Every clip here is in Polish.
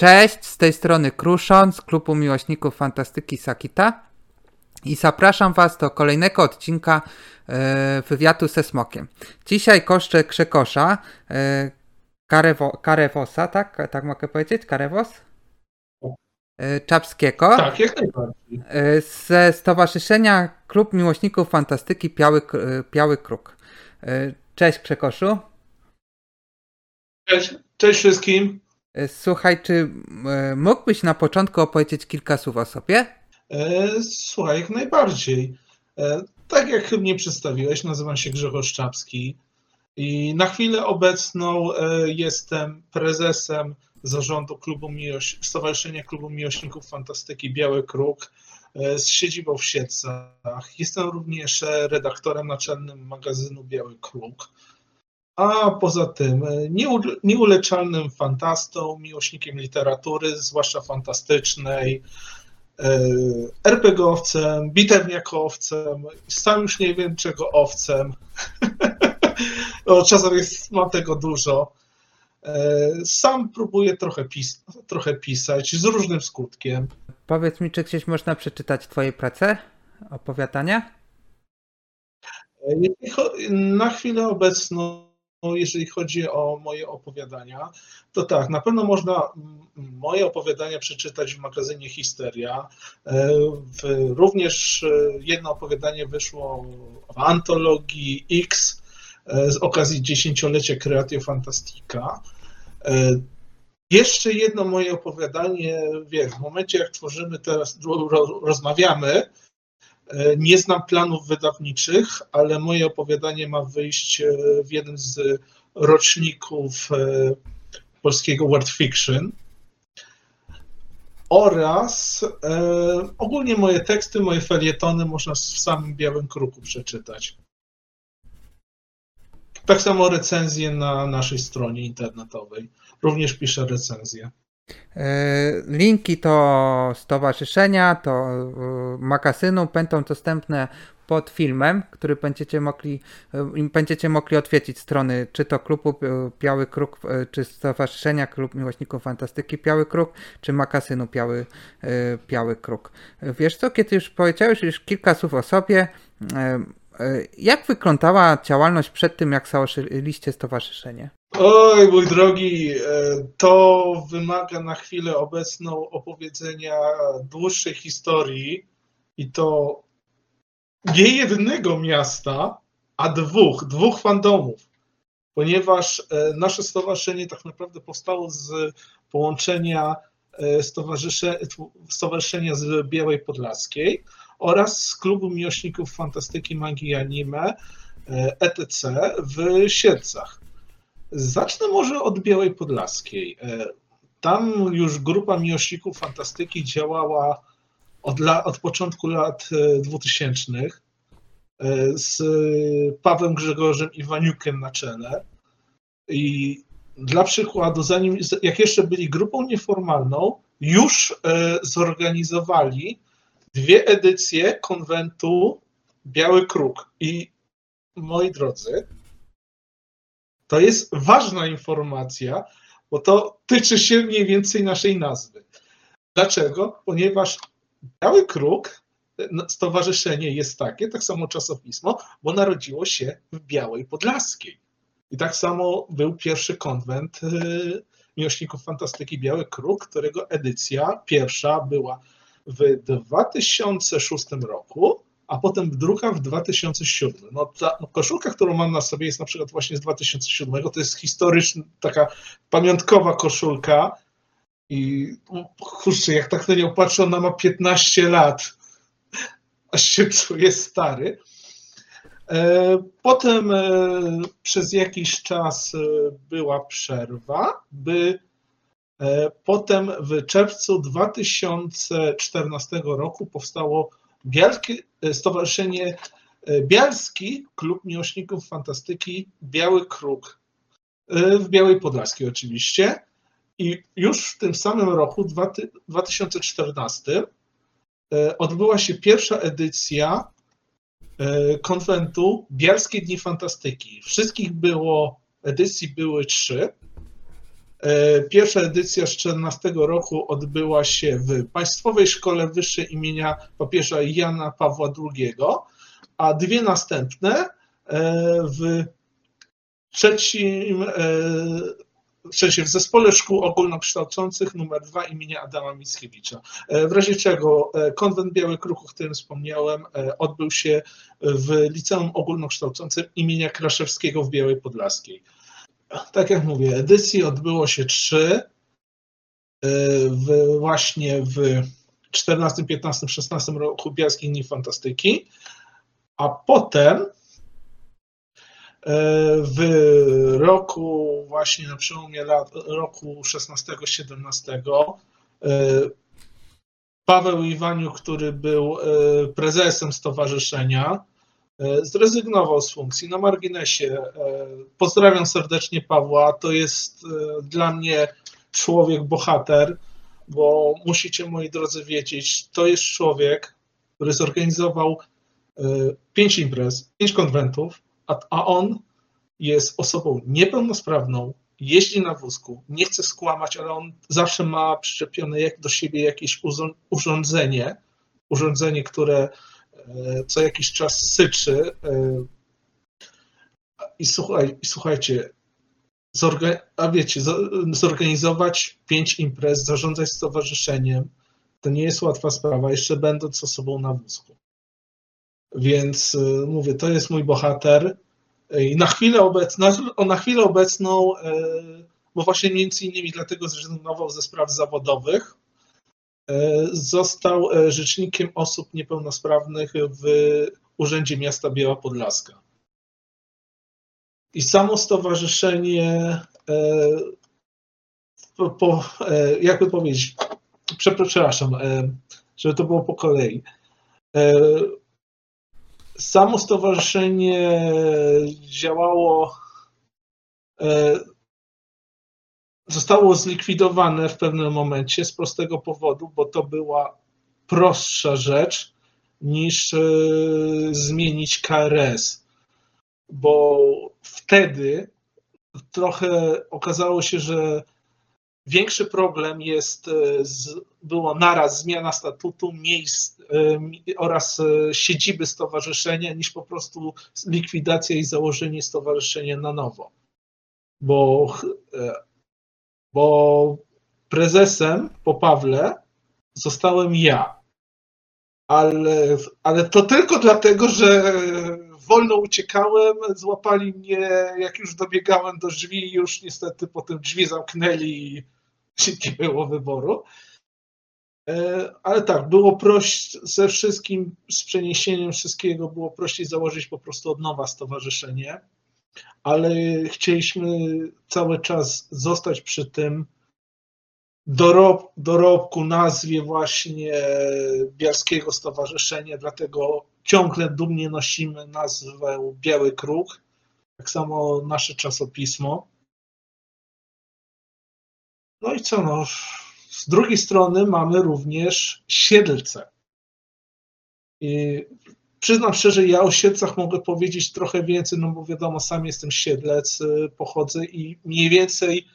Cześć, z tej strony Kruszon z klubu miłośników fantastyki Sakita i zapraszam Was do kolejnego odcinka e, wywiadu ze Smokiem. Dzisiaj koszczę Krzekosza, e, Karewo, Karewosa, tak? Tak mogę powiedzieć? Karewos? E, Czapskiego. Tak, ze Stowarzyszenia Klub Miłośników Fantastyki Biały, Biały Kruk. Cześć Krzekoszu. Cześć, cześć wszystkim. E, Słuchaj, czy e, mógłbyś na początku opowiedzieć kilka słów o sobie? E, Słuchaj, jak najbardziej. Tak jak mnie przedstawiłeś, nazywam się Grzegorz Czapski i na chwilę obecną jestem prezesem zarządu klubu Miłoś... Stowarzyszenia Klubu Miłośników Fantastyki Biały Kruk z siedzibą w Siedlcach. Jestem również redaktorem naczelnym magazynu Biały Kruk. A poza tym e, nieule- nieuleczalnym fantastą, miłośnikiem literatury, zwłaszcza fantastycznej, e, RPG-owcem, bitewniakowcem, sam już nie wiem czego owcem. no, czasem jest, mam tego dużo. E, Sam próbuję trochę, pis- trochę pisać, z różnym skutkiem. Powiedz mi, czy gdzieś można przeczytać Twoje prace, opowiadania? Na chwilę obecną, jeżeli chodzi o moje opowiadania, to tak, na pewno można moje opowiadania przeczytać w magazynie Histeria. E, również e, jedno opowiadanie wyszło w antologii X e, z okazji dziesięciolecia Creatio Fantastica. Jeszcze jedno moje opowiadanie, w momencie jak tworzymy teraz, ro- ro- rozmawiamy, Nie znam planów wydawniczych, ale moje opowiadanie ma wyjść e, w jednym z roczników e, polskiego World Fiction. Oraz e, ogólnie moje teksty, moje felietony można w samym Białym Kruku przeczytać. Tak samo recenzje na naszej stronie internetowej. Również piszę recenzje. E, Linki do stowarzyszenia, do e, magazynu będą dostępne pod filmem, który będziecie mogli, e, będziecie mogli odwiedzić strony czy to klubu Biały Kruk, czy Stowarzyszenia Klub Miłośników Fantastyki Biały Kruk, czy magazynu Biały, Biały Kruk. Wiesz co, kiedy już powiedziałeś już kilka słów o sobie, jak wyglądała działalność przed tym, jak założyliście stowarzyszenie? Oj, mój drogi, e, to wymaga na chwilę obecną opowiedzenia dłuższej historii i to nie jednego miasta, a dwóch, dwóch fandomów, ponieważ e, nasze stowarzyszenie tak naprawdę powstało z połączenia e, stowarzysze, stowarzyszenia z Białej Podlaskiej oraz z klubu miłośników fantastyki, magii i anime ETC w Siedlcach. Zacznę może od Białej Podlaskiej. E, Tam już grupa miłośników fantastyki działała od, la, od początku lat e, 2000 e, z Pawłem Grzegorzem Iwaniukiem na czele. I dla przykładu, zanim, jak jeszcze byli grupą nieformalną, już e, zorganizowali dwie edycje konwentu Biały Kruk. I moi drodzy, to jest ważna informacja, bo to tyczy się mniej więcej naszej nazwy. Dlaczego? Ponieważ Biały Kruk, no, stowarzyszenie jest takie, tak samo czasopismo, bo narodziło się w Białej Podlaskiej. I tak samo był pierwszy konwent y, miłośników fantastyki Biały Kruk, którego edycja pierwsza była w 2006 roku, a potem druga w 2007. No ta no, koszulka, którą mam na sobie jest na przykład właśnie z 2007, to jest historyczna, taka pamiątkowa koszulka i no, kurczę, jak tak na nią patrzę, ona ma 15 lat, aż się czuję stary. E, Potem e, przez jakiś czas e, była przerwa, by potem w czerwcu 2014 roku powstało Bialskie Stowarzyszenie e, Bialski Klub Miłośników Fantastyki Biały Kruk e, w Białej Podlaskiej oczywiście. I już w tym samym roku, dwa- 2014, e, odbyła się pierwsza edycja konwentu Bialskie Dni Fantastyki. Wszystkich było, edycji były trzy. E, pierwsza edycja z 14 roku odbyła się w Państwowej Szkole Wyższej imienia papieża Jana Pawła II, a dwie następne w trzecim w sensie w Zespole Szkół Ogólnokształcących numer 2 imienia Adama Mickiewicza. E, w razie czego e, konwent Biały Kruch, o którym wspomniałem, e, odbył się w Liceum Ogólnokształcącym imienia Kraszewskiego w Białej Podlaskiej. Tak jak mówię, edycji odbyło się trzy, w, właśnie w 14, 15, 16 roku Bielskiej Dni Fantastyki, a potem w roku właśnie na przełomie lat, roku 16-17 e, Paweł Iwaniu, który był e, prezesem stowarzyszenia, e, zrezygnował z funkcji na marginesie. Pozdrawiam serdecznie Pawła. To jest dla mnie człowiek bohater, bo musicie, moi drodzy, wiedzieć, to jest człowiek, który zorganizował pięć imprez, pięć konwentów, a, on jest osobą niepełnosprawną, jeździ na wózku, nie chce skłamać, ale on zawsze ma przyczepione jak do siebie jakieś urządzenie, urządzenie, które e, co jakiś czas syczy. E, I, słuchaj, słuchajcie, a wiecie, zorganizować pięć imprez, zarządzać stowarzyszeniem, to nie jest łatwa sprawa, jeszcze będąc osobą na wózku. Więc e, mówię, to jest mój bohater. I na chwilę obecną, na chwilę obecną, e, bo właśnie między innymi dlatego zrezygnował ze spraw zawodowych, e, został e, rzecznikiem osób niepełnosprawnych w Urzędzie Miasta Biała Podlaska. I samo stowarzyszenie, po, po, jakby powiedzieć, przepraszam, żeby to było po kolei Samo stowarzyszenie działało, e, zostało zlikwidowane w pewnym momencie z prostego powodu, bo to była prostsza rzecz niż e, zmienić KRS, bo wtedy trochę okazało się, że Większy problem jest, e, było naraz zmiana statutu, miejsc e, oraz siedziby stowarzyszenia, niż po prostu likwidacja i założenie stowarzyszenia na nowo. Bo, bo prezesem po Pawle zostałem ja. Ale, ale to tylko dlatego, że wolno uciekałem, złapali mnie, jak już dobiegałem do drzwi, już niestety potem drzwi zamknęli i nie było wyboru. E, ale tak, było prościej ze wszystkim, z przeniesieniem wszystkiego było prościej założyć po prostu od nowa stowarzyszenie, ale chcieliśmy cały czas zostać przy tym dorob, dorobku, nazwie właśnie Bialskiego Stowarzyszenia, dlatego ciągle dumnie nosimy nazwę Biały Kruk, tak samo nasze czasopismo. No i co, no, z drugiej strony mamy również Siedlce. I przyznam szczerze, ja o Siedlcach mogę powiedzieć trochę więcej, no bo wiadomo, sam jestem Siedlec, y, pochodzę i mniej więcej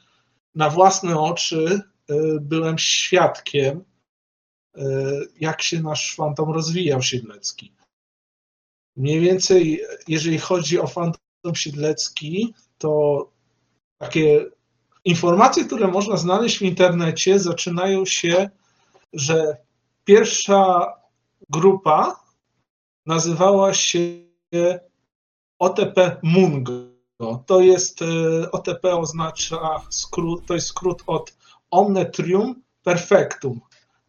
na własne oczy y, byłem świadkiem, y, jak się nasz fantom rozwijał siedlecki. Mniej więcej, jeżeli chodzi o fantom siedlecki, to takie informacje, które można znaleźć w internecie, zaczynają się, że pierwsza grupa nazywała się OTP Mungo. To jest e, OTP oznacza skrót, to jest skrót od Omnetrium Perfectum,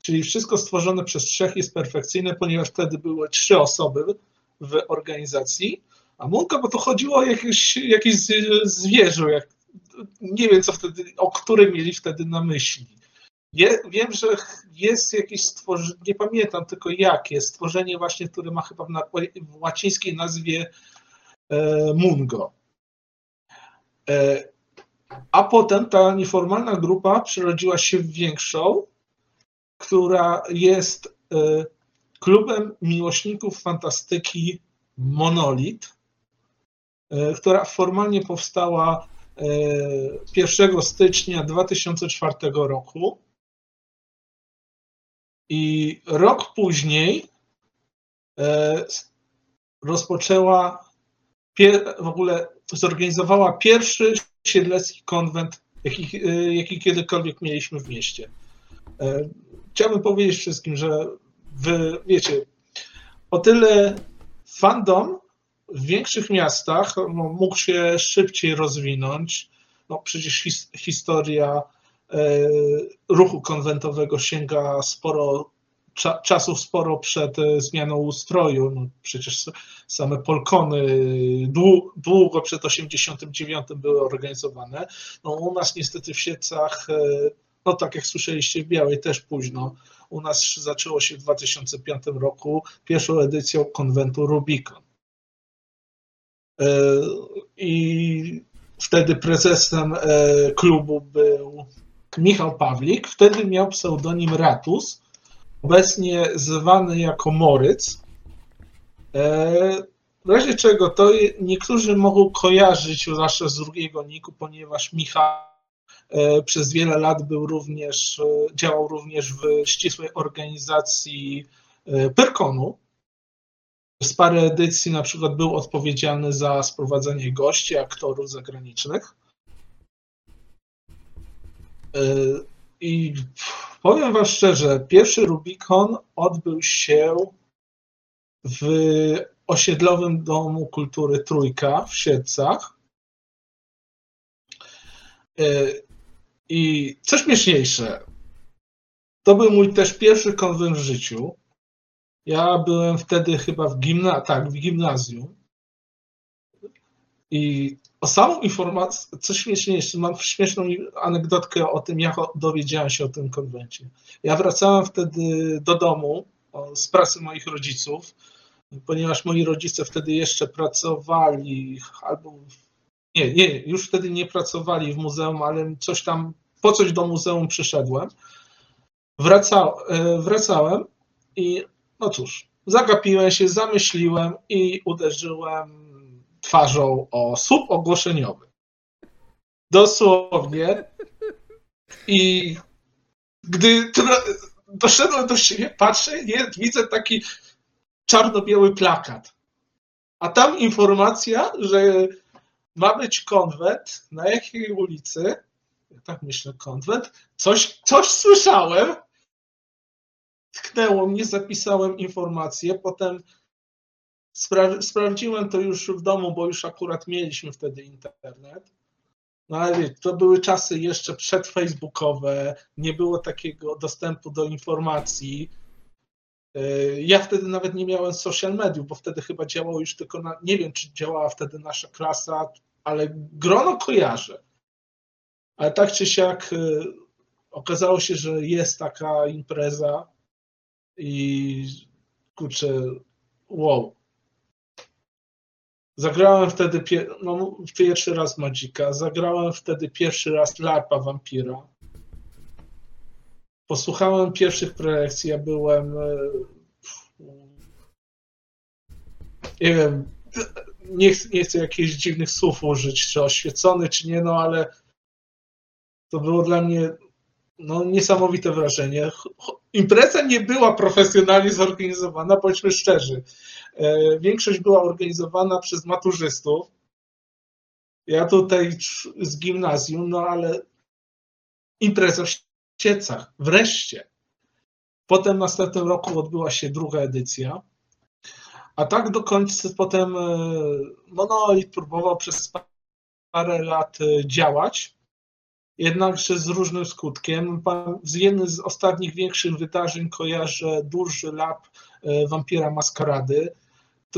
czyli wszystko stworzone przez trzech jest perfekcyjne, ponieważ wtedy były trzy osoby w organizacji, a Munka, bo to chodziło o jakieś, jakieś zwierzę, jak, nie wiem co wtedy, o którym mieli wtedy na myśli. Je, wiem, że jest jakieś stworzenie, nie pamiętam tylko jakie, stworzenie właśnie, które ma chyba w łacińskiej nazwie e, Mungo. E, a potem ta nieformalna grupa przerodziła się w większą, która jest e, klubem miłośników fantastyki Monolit, e, która formalnie powstała 1 stycznia 2004 roku. I rok później rozpoczęła, w ogóle zorganizowała pierwszy siedlecki konwent, jaki, jaki kiedykolwiek mieliśmy w mieście. Chciałbym powiedzieć wszystkim, że wy wiecie, o tyle fandom w większych miastach no, mógł się szybciej rozwinąć. No, przecież his, historia e, ruchu konwentowego sięga sporo cza, czasów sporo przed e, zmianą ustroju. No, przecież same Polkony długo przed 89 były organizowane. No, u nas niestety w Siecach, e, no tak jak słyszeliście w Białej też późno. U nas zaczęło się w 2005 roku pierwszą edycją konwentu Rubicon. E, I wtedy prezesem e, klubu był Michał Pawlik. Wtedy miał pseudonim Ratus, obecnie zwany jako Moryc. E, w razie czego to niektórzy mogą kojarzyć zwłaszcza z drugiego niku, ponieważ Michał przez wiele lat był również, działał również w ścisłej organizacji Pyrkonu, z parę edycji na przykład był odpowiedzialny za sprowadzenie gości, aktorów zagranicznych. E, I powiem Wam szczerze, pierwszy Rubikon odbył się w osiedlowym Domu Kultury Trójka w Siedcach. E, I coś śmieszniejsze, to był mój też pierwszy konwent w życiu. Ja byłem wtedy chyba w gimnazjum, tak, w gimnazjum. I o samą informację, coś śmieszniejsze, mam śmieszną anegdotkę o tym, jak dowiedziałem się o tym konwencie. Ja wracałem wtedy do domu z pracy moich rodziców, ponieważ moi rodzice wtedy jeszcze pracowali, albo nie, nie, już wtedy nie pracowali w muzeum, ale coś tam, po coś do muzeum przyszedłem. Wraca, e, wracałem i no cóż, zagapiłem się, zamyśliłem i uderzyłem twarzą o słup ogłoszeniowy. Dosłownie. I gdy doszedłem do siebie, patrzę, nie, widzę taki czarno-biały plakat. A tam informacja, że ma być konwent, na jakiej ulicy, ja tak myślę, konwent, coś, coś słyszałem, tknęło mnie, zapisałem informację, potem spra sprawdziłem to już w domu, bo już akurat mieliśmy wtedy internet. No ale to były czasy jeszcze przedfacebookowe, nie było takiego dostępu do informacji. E, ja wtedy nawet nie miałem social mediów, bo wtedy chyba działało już tylko na, nie wiem czy działała wtedy nasza klasa, ale grono kojarzę. Ale tak czy siak e, okazało się, że jest taka impreza, i kurczę, wow. Zagrałem wtedy no, pierwszy raz Magika, zagrałem wtedy pierwszy raz Larpa Vampira. Posłuchałem pierwszych prelekcji, ja byłem e, nie wiem, nie chcę, nie chcę jakichś dziwnych słów użyć, czy oświecony, czy nie, no ale to było dla mnie no, niesamowite wrażenie. Impreza nie była profesjonalnie zorganizowana, bądźmy szczerzy. E, większość była organizowana przez maturzystów. Ja tutaj z gimnazjum, no ale impreza w Siecach, wreszcie. Potem w następnym roku odbyła się druga edycja. A tak do końca potem e, Monolit próbował przez parę lat e, działać jednakże z różnym skutkiem. Z jednym z ostatnich większych wydarzeń kojarzę duży lab Wampira Maskarady,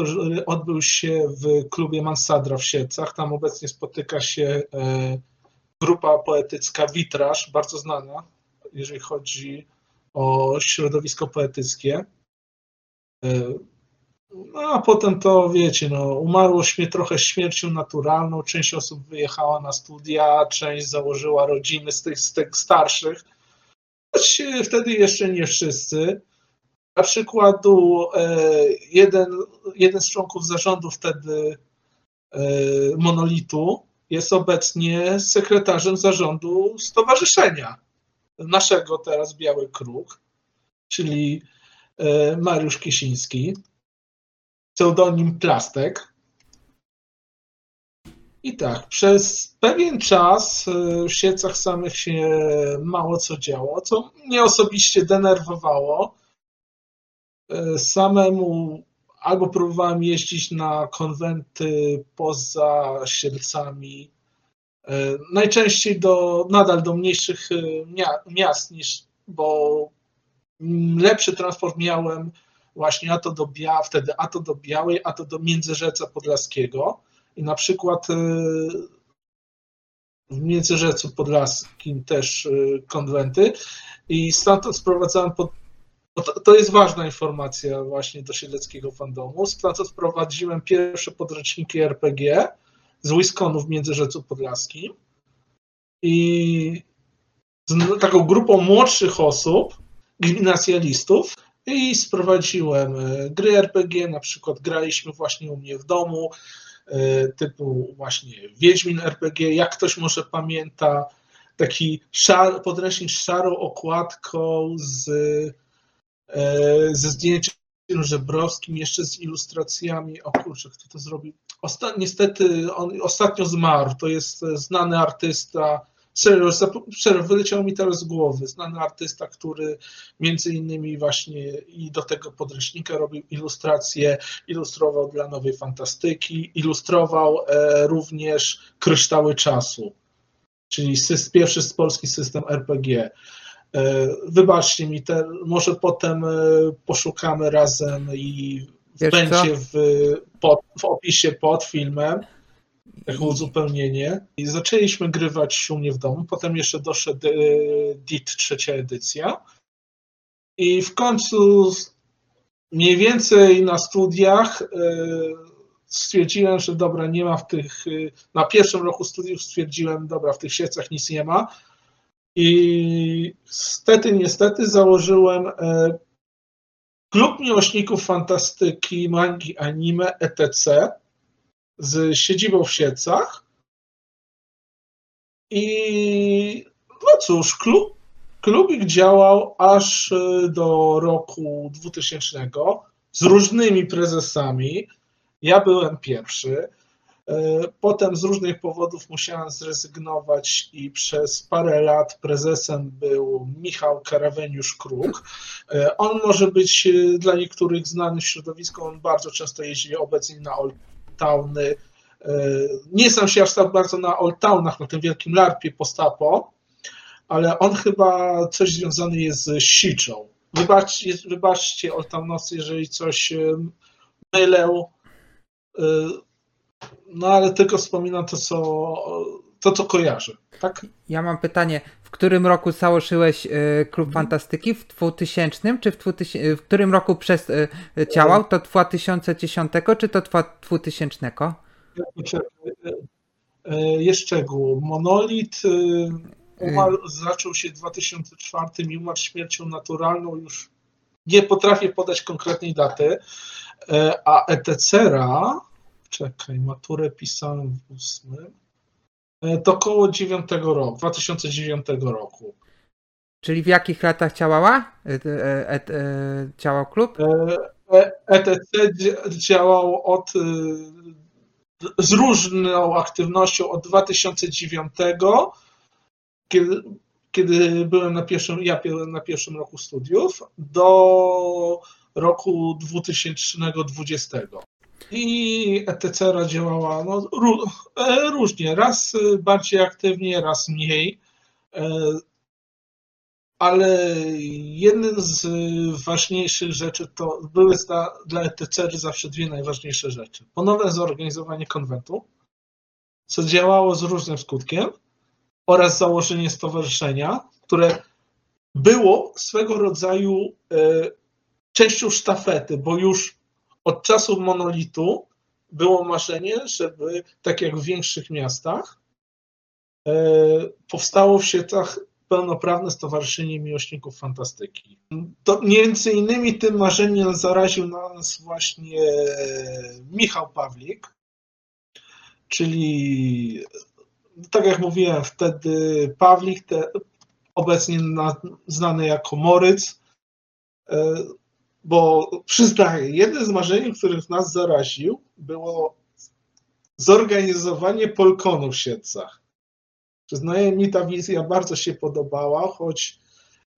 który odbył się w klubie Mansadra w Siedcach. Tam obecnie spotyka się e, grupa poetycka Witraż, bardzo znana, jeżeli chodzi o środowisko poetyckie. E, no a potem to wiecie, no, umarło mnie trochę śmiercią naturalną. Część osób wyjechała na studia, część założyła rodziny z tych, z tych starszych. Choć wtedy jeszcze nie wszyscy. Na przykładu e, jeden, jeden z członków zarządu wtedy e, monolitu jest obecnie sekretarzem zarządu stowarzyszenia naszego teraz Biały Kruk, czyli e, Mariusz Kiesiński, pseudonim Plastek. I tak, przez pewien czas w Siecach samych się mało co działo, co mnie osobiście denerwowało. E, samemu albo próbowałem jeździć na konwenty poza Sielcami, e, najczęściej do, nadal do mniejszych miast, niż, bo lepszy transport miałem właśnie a to do Bia, wtedy a to do Białej, a to do Międzyrzeca Podlaskiego. I na przykład y, w Międzyrzecu Podlaskim też konwenty. I stamtąd sprowadzałem pod, to jest ważna informacja właśnie do Siedleckiego Fandomu. Stamtąd sprowadziłem pierwsze podręczniki RPG z Wiskonu w Międzyrzecu Podlaskim i z taką grupą młodszych osób, gimnazjalistów i sprowadziłem y, gry RPG, na przykład graliśmy właśnie u mnie w domu, E, typu właśnie Wiedźmin RPG, jak ktoś może pamięta, taki szar, podręcznik z szarą okładką z, e, ze zdjęciem Żebrowskim, jeszcze z ilustracjami. O kurczę, kto to zrobił? Osta niestety on ostatnio zmarł. To jest znany artysta Serio, serio, wyleciało mi teraz z głowy. Znany artysta, który między innymi właśnie i do tego podręcznika robił ilustracje, ilustrował dla Nowej Fantastyki, ilustrował e, również Kryształy Czasu, czyli pierwszy polski system RPG. E, wybaczcie mi, te, może potem e, poszukamy razem i Wiesz będzie w, pod, w opisie pod filmem jako uzupełnienie. I zaczęliśmy grywać u mnie w domu, potem jeszcze doszedł e, DIT trzecia edycja. I w końcu mniej więcej na studiach stwierdziłem, że dobra, nie ma w tych, na pierwszym roku studiów stwierdziłem, dobra, w tych siecach nic nie ma. I niestety, niestety założyłem klub miłośników fantastyki, mangi, anime, etc z siedzibą w Siecach. I no cóż, klub, klubik działał aż y, do roku 2000 z różnymi prezesami. Ja byłem pierwszy. Y, potem z różnych powodów musiałem zrezygnować i przez parę lat prezesem był Michał Karaweniusz-Kruk. Y, on może być dla niektórych znany w on bardzo często jeździ obecnie na Old Towny. E, nie znam się aż tak bardzo na Old Townach, na tym wielkim larpie postapo, ale on chyba coś związany jest z siczą. Wybaczcie, wybaczcie Old Townowcy, jeżeli coś e, mylę, e, no ale tylko wspominam to, co, to, co kojarzę. Tak? Ja mam pytanie, w którym roku założyłeś Klub mhm. Fantastyki? W 2000 czy w, 2000, w którym roku przez działał? To 2010 czy to 2000? Jest szczegół. Monolit umarł, zaczął się w 2004 i umarł śmiercią naturalną. Już nie potrafię podać konkretnej daty. A ETCera, czekaj, maturę pisałem w ósmym, to około 9 roku, 2009 roku. Czyli w jakich latach działała? E, e, e, działał klub? ETC działał od z różną aktywnością od 2009, kiedy, kiedy byłem na pierwszym, ja byłem na pierwszym roku studiów, do roku 2020. I ETCR działała no, e, różnie, raz bardziej aktywnie, raz mniej. E, ale jednym z ważniejszych rzeczy to były dla, dla ETCR zawsze dwie najważniejsze rzeczy. Ponowne zorganizowanie konwentu, co działało z różnym skutkiem, oraz założenie stowarzyszenia, które było swego rodzaju e, częścią sztafety, bo już od czasów monolitu było marzenie, żeby tak jak w większych miastach e, powstało w sieciach pełnoprawne Stowarzyszenie Miłośników Fantastyki. To między innymi tym marzeniem zaraził nas właśnie Michał Pawlik, czyli tak jak mówiłem, wtedy Pawlik, te, obecnie na, znany jako Moryc, e, bo przyznaję, jednym z marzeń, których nas zaraził, było zorganizowanie Polkonu w Siedcach. Przyznaję, mi ta wizja bardzo się podobała, choć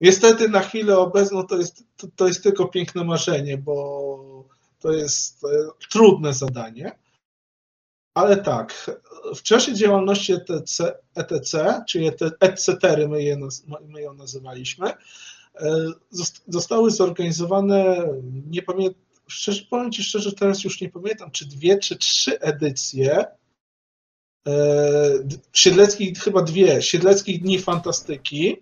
niestety na chwilę obecną to jest, to, to jest tylko piękne marzenie, bo to jest trudne zadanie. Ale tak, w czasie działalności ETC, ETC czyli ETC, my, je, my ją nazywaliśmy, e, zostały zorganizowane, nie pamiętam, szczerze, powiem Ci szczerze, teraz już nie pamiętam, czy dwie, czy trzy edycje e, Siedleckich, chyba dwie, Siedleckich Dni Fantastyki,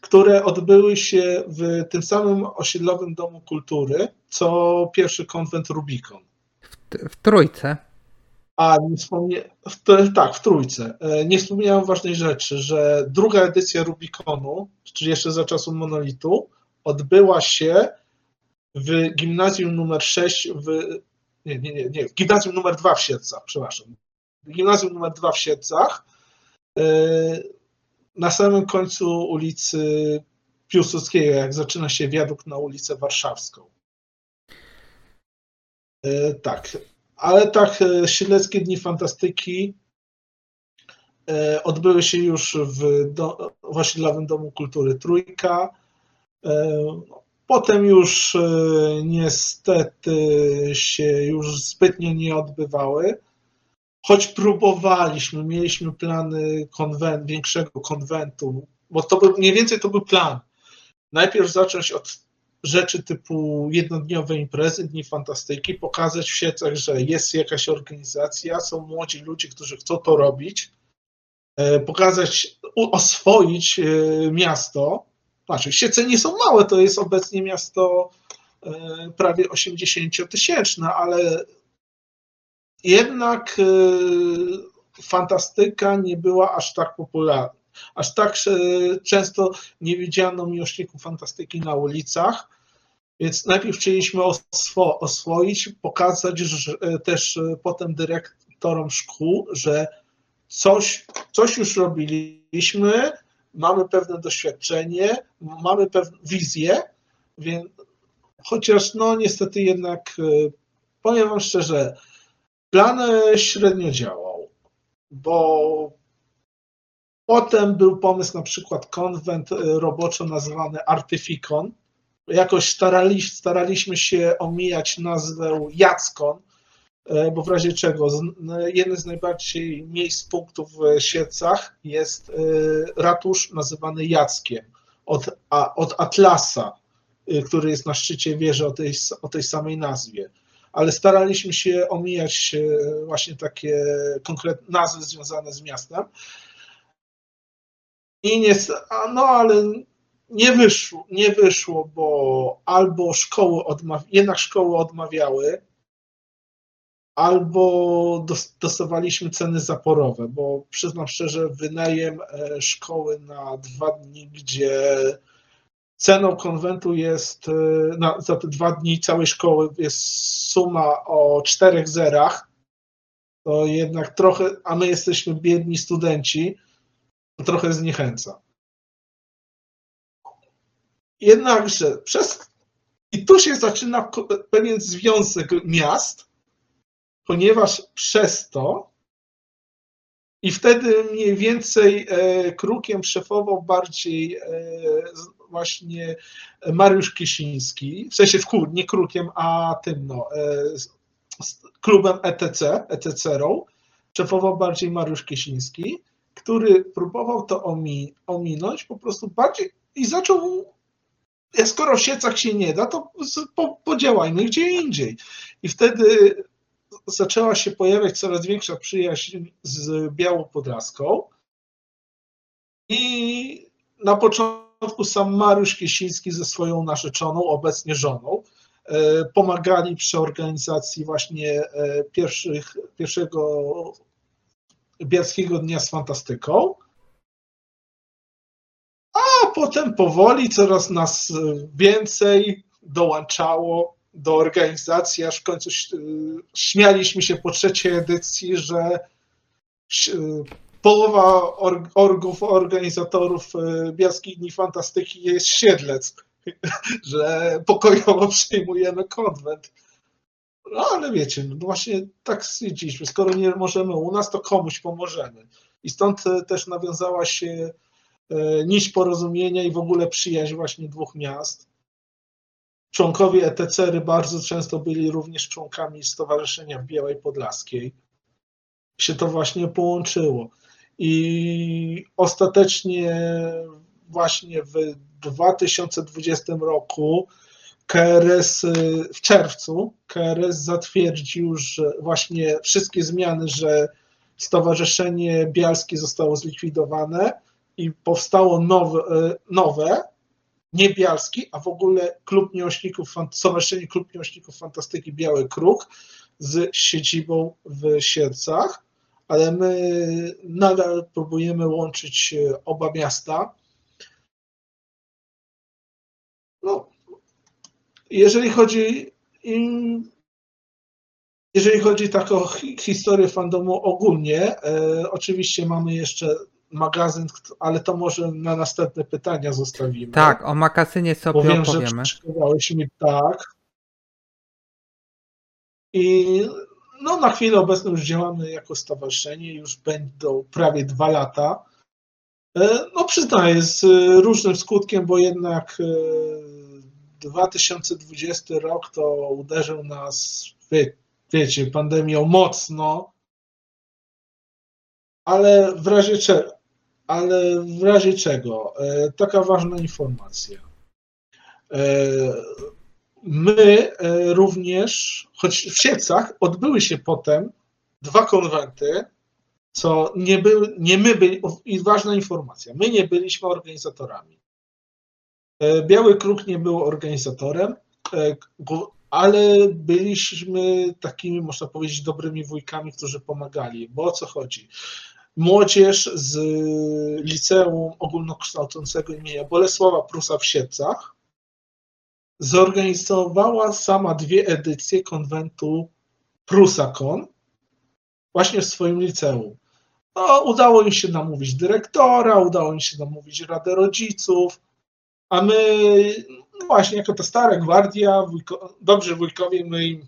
które odbyły się w tym samym osiedlowym Domu Kultury, co pierwszy konwent Rubikon. W, w Trójce. A, nie wspomnie... tak, w Trójce. E, nie wspomniałem ważnej rzeczy, że druga edycja Rubikonu, czyli jeszcze za czasów Monolitu, odbyła się w gimnazjum numer 6 w... Nie, nie, nie, nie, w gimnazjum numer 2 w Siedcach, przepraszam. Gimnazjum numer 2 w Siedcach e, na samym końcu ulicy Piłsudskiego, jak zaczyna się wiadukt na ulicę Warszawską. E, tak, ale tak, e, Siedleckie Dni Fantastyki e, odbyły się już w, do, w osiedlowym Domu Kultury Trójka. Potem już niestety się już zbytnio nie odbywały, choć próbowaliśmy, mieliśmy plany konwent, większego konwentu, bo to był, mniej więcej to był plan. Najpierw zacząć od rzeczy typu jednodniowe imprezy, dni fantastyki, pokazać w siecach, że jest jakaś organizacja, są młodzi ludzie, którzy chcą to robić, e, pokazać, oswoić e, miasto. Znaczy, siece nie są małe, to jest obecnie miasto e, prawie 80-tysięczne, ale jednak fantastyka nie była aż tak popularna. Aż tak często nie widziano miłośników fantastyki na ulicach, więc najpierw chcieliśmy oswo oswoić, pokazać że, e, też e, potem dyrektorom szkół, że coś, coś już robiliśmy, mamy pewne doświadczenie, mamy pewną wizję, więc chociaż no niestety jednak e, powiem wam szczerze, plan średnio działał, bo Potem był pomysł na przykład konwent e, roboczo nazwany Artyfikon. Jakoś starali, staraliśmy się omijać nazwę Jackon, e, bo w razie czego jeden z najbardziej miejsc punktów w Siecach jest e, ratusz nazywany Jackiem od, od Atlasa, który jest na szczycie wieży o tej, o tej samej nazwie. Ale staraliśmy się omijać właśnie takie konkretne nazwy związane z miastem. I nie, no ale nie wyszło, nie wyszło, bo albo szkoły jednak szkoły odmawiały, albo dostawaliśmy ceny zaporowe, bo przyznam szczerze, wynajem e, szkoły na dwa dni, gdzie ceną konwentu jest e, na, za te dwa dni całej szkoły jest suma o czterech zerach, to jednak trochę, a my jesteśmy biedni studenci, to trochę zniechęca. Jednakże przez. I tu się zaczyna pewien związek miast, ponieważ przez to i wtedy mniej więcej e, krukiem szefował bardziej e, właśnie Mariusz Kisiński, w sensie w kół, nie krukiem, a tym no, e, klubem ETC, ETC-ą, szefował bardziej Mariusz Kisiński który próbował to omi, ominąć, po prostu bardziej i zaczął, skoro w siecach się nie da, to po, podziałajmy gdzie indziej. I wtedy zaczęła się pojawiać coraz większa przyjaźń z Białą Podlaską i na początku sam Mariusz Kiesiński ze swoją narzeczoną, obecnie żoną, e, pomagali przy organizacji właśnie e, pierwszych, pierwszego Bielskiego Dnia z Fantastyką. A potem powoli coraz nas więcej dołączało do organizacji, aż w końcu śmialiśmy się po trzeciej edycji, że połowa orgów, organizatorów Bielskich Dni Fantastyki jest Siedlec, że pokojowo przejmujemy konwent. No ale wiecie, no właśnie tak stwierdziliśmy, skoro nie możemy u nas, to komuś pomożemy. I stąd też nawiązała się nić porozumienia i w ogóle przyjaźń właśnie dwóch miast. Członkowie ETC-y bardzo często byli również członkami Stowarzyszenia Białej Podlaskiej. Się to właśnie połączyło. I ostatecznie właśnie w 2020 roku KRS w czerwcu KRS zatwierdził, że właśnie wszystkie zmiany, że Stowarzyszenie Bialskie zostało zlikwidowane i powstało nowe, nowe nie Bialski, a w ogóle Klub Miłośników, Stowarzyszenie Klub Miłośników Fantastyki Biały Kruk z siedzibą w Siercach, ale my nadal próbujemy łączyć e, oba miasta. No, jeżeli chodzi jeżeli chodzi tak o historię fandomu ogólnie, e, oczywiście mamy jeszcze magazyn, ale to może na następne pytania zostawimy. Tak, o magazynie sobie bo wiem, opowiemy. Że mi tak. I no, na chwilę obecną już działamy jako stowarzyszenie, już będą prawie dwa lata. E, no przyznaję, z różnym skutkiem, bo jednak 2020 e, rok to uderzył nas, wie, wiecie, pandemią mocno, ale w razie czego, ale w razie czego, e, taka ważna informacja. E, my e, również, choć w Siecach odbyły się potem dwa konwenty, co nie, były, nie my byli, i ważna informacja, my nie byliśmy organizatorami. Biały Kruk nie był organizatorem, ale byliśmy takimi, można powiedzieć, dobrymi wujkami, którzy pomagali. Bo o co chodzi? młodzież z Liceum Ogólnokształcącego imienia Bolesława Prusa w Siedcach zorganizowała sama dwie edycje konwentu Prusakon właśnie w swoim liceum. No, udało im się namówić dyrektora, udało im się namówić Radę Rodziców, a my no właśnie jako ta stara gwardia, wujko, dobrzy wujkowie, my im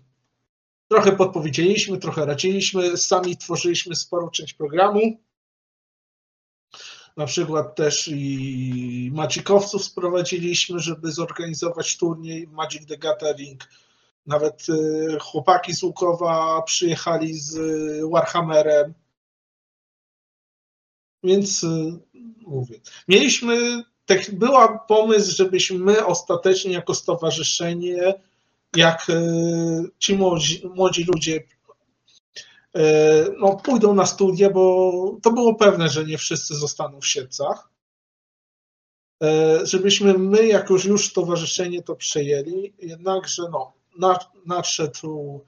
Trochę podpowiedzieliśmy, trochę radziliśmy, sami tworzyliśmy sporą część programu. Na przykład też i Magicowców sprowadziliśmy, żeby zorganizować turniej Magic the Gathering. Nawet y, chłopaki z Łukowa przyjechali z Warhammerem. Więc y, mówię. Mieliśmy, była pomysł, żebyśmy my ostatecznie jako stowarzyszenie jak e, ci młodzi, młodzi ludzie e, no, pójdą na studia, bo to było pewne, że nie wszyscy zostaną w Siedcach. E, żebyśmy my, jako już stowarzyszenie, to przejęli, jednakże no, nadszedł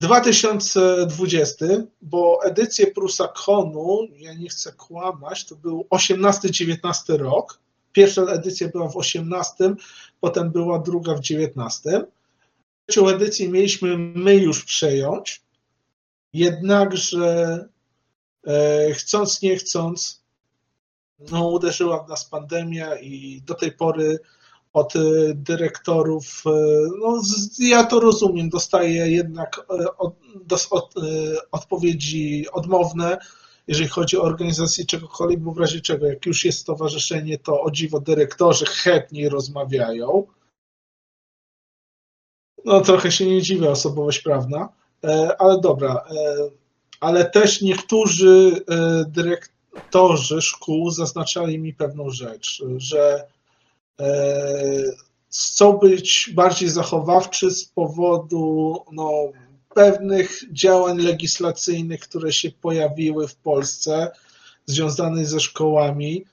2020, bo edycję Prusakonu, ja nie chcę kłamać, to był 18-19 rok. Pierwsza edycja była w 18, potem była druga w 19. Trzecią edycję mieliśmy my już przejąć, jednakże e, chcąc, nie chcąc, no, uderzyła w nas pandemia i do tej pory od e, dyrektorów, e, no ja to rozumiem, dostaję jednak od, od, odpowiedzi odmowne, jeżeli chodzi o organizację czegokolwiek, bo w razie czego, jak już jest stowarzyszenie, to o dziwo dyrektorzy chętniej rozmawiają. No trochę się nie dziwię, osobowość prawna, e, ale dobra. E, ale też niektórzy e, dyrektorzy szkół zaznaczali mi pewną rzecz, że chcą być bardziej zachowawczy z powodu no, pewnych działań legislacyjnych, które się pojawiły w Polsce, związanych ze szkołami.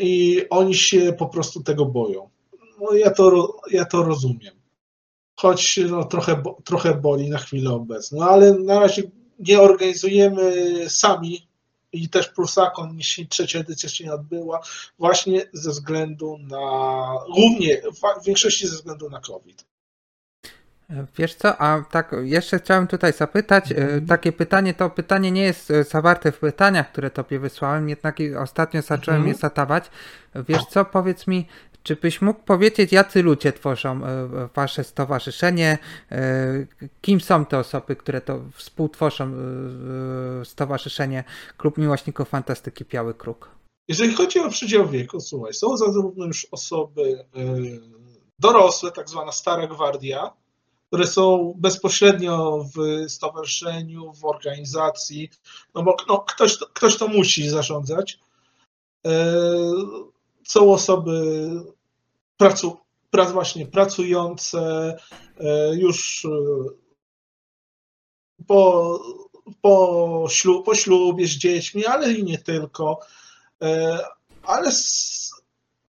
I oni się po prostu tego boją. No ja to, ja to rozumiem. Choć no, trochę, trochę boli na chwilę obecną, ale na razie nie organizujemy sami i też Prusakon, jeśli trzecia edycja się nie odbyła, właśnie ze względu na, głównie w większości ze względu na COVID. Wiesz co, a tak jeszcze chciałem tutaj zapytać, mm. takie pytanie, to pytanie nie jest e, zawarte w pytaniach, które tobie wysłałem, jednak ostatnio zacząłem mm. je zadawać. Wiesz co, powiedz mi, czy byś mógł powiedzieć, jacy ludzie tworzą e, wasze stowarzyszenie? Kim są te osoby, które to współtworzą stowarzyszenie Klub Miłośników Fantastyki Biały Kruk? Jeżeli chodzi o przydział wieku, słuchaj, są zarówno już osoby dorosłe, tak zwana stara gwardia, które są bezpośrednio w stowarzyszeniu, w organizacji, no bo no, ktoś, ktoś to musi zarządzać. E, są osoby pracu, prac właśnie pracujące e, już e, po, po, po ślubie z dziećmi, ale i nie tylko. Ale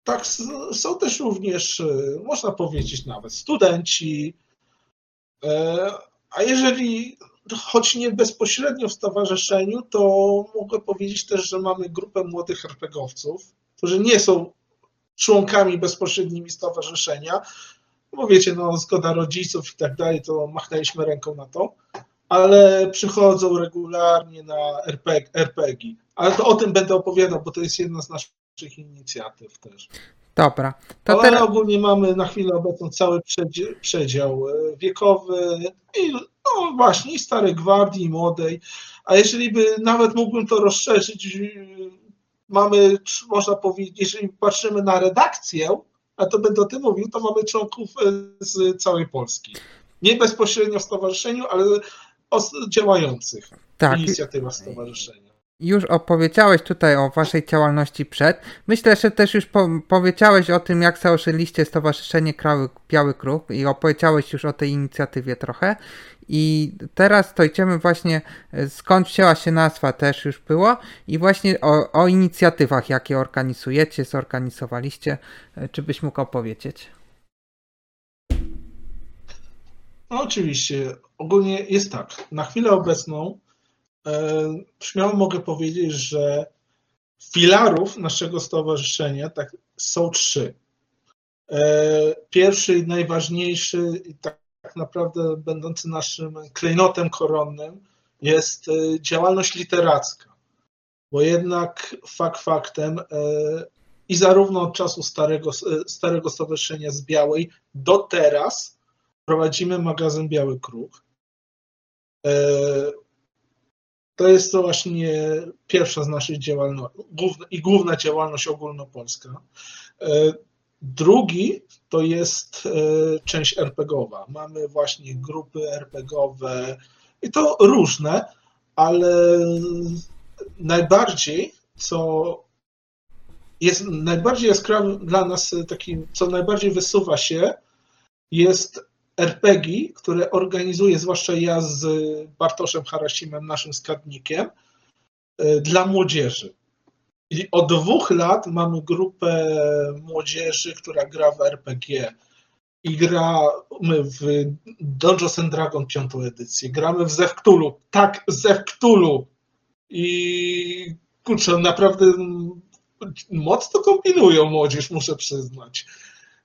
tak, są też również, można powiedzieć nawet, studenci, E, a jeżeli, choć nie bezpośrednio w stowarzyszeniu, to mogę powiedzieć też, że mamy grupę młodych RPGowców, którzy nie są członkami bezpośrednimi stowarzyszenia, bo wiecie, no zgoda rodziców i tak dalej, to machnęliśmy ręką na to, ale przychodzą regularnie na RPG, RPG. Ale to o tym będę opowiadał, bo to jest jedna z naszych inicjatyw też. Dobra. To Ale teraz... ogólnie mamy na chwilę obecną cały przedział e, wiekowy i no właśnie, i starej gwardii, i młodej. A jeżeli by nawet mógłbym to rozszerzyć, mamy, można powiedzieć, jeżeli patrzymy na redakcję, a to będę o tym mówił, to mamy członków e, z całej Polski. Nie bezpośrednio w stowarzyszeniu, ale działających tak. inicjatywa stowarzyszenia już opowiedziałeś tutaj o waszej działalności przed. Myślę, że też już po powiedziałeś o tym, jak założyliście Stowarzyszenie Krały, Biały Kruk i opowiedziałeś już o tej inicjatywie trochę. I teraz to właśnie, e, skąd wzięła się nazwa też już było i właśnie o, o inicjatywach, jakie organizujecie, zorganizowaliście. E, czy byś mógł opowiedzieć? No oczywiście. Ogólnie jest tak. Na chwilę obecną śmiało mogę powiedzieć, że filarów naszego stowarzyszenia tak, są trzy. E, pierwszy i najważniejszy, i tak, tak naprawdę będący naszym klejnotem koronnym, jest e, działalność literacka. Bo jednak fakt faktem i zarówno od czasu starego, starego stowarzyszenia z Białej do teraz prowadzimy magazyn Biały Kruk. To jest to właśnie pierwsza z naszych działalności i główna działalność ogólnopolska. E, drugi to jest e, część RPGowa. Mamy właśnie grupy RPGowe i to różne, ale najbardziej, co jest najbardziej jaskrawy dla nas, takim, co najbardziej wysuwa się, jest RPG, które organizuję, zwłaszcza ja z Bartoszem Harasimem, naszym skarbnikiem, e, dla młodzieży. I od dwóch lat mamy grupę młodzieży, która gra w RPG i gramy w Dungeons and Dragon piątą edycję, gramy w Zewktulu, tak, Zewktulu i kurczę, naprawdę mocno kombinują młodzież, muszę przyznać.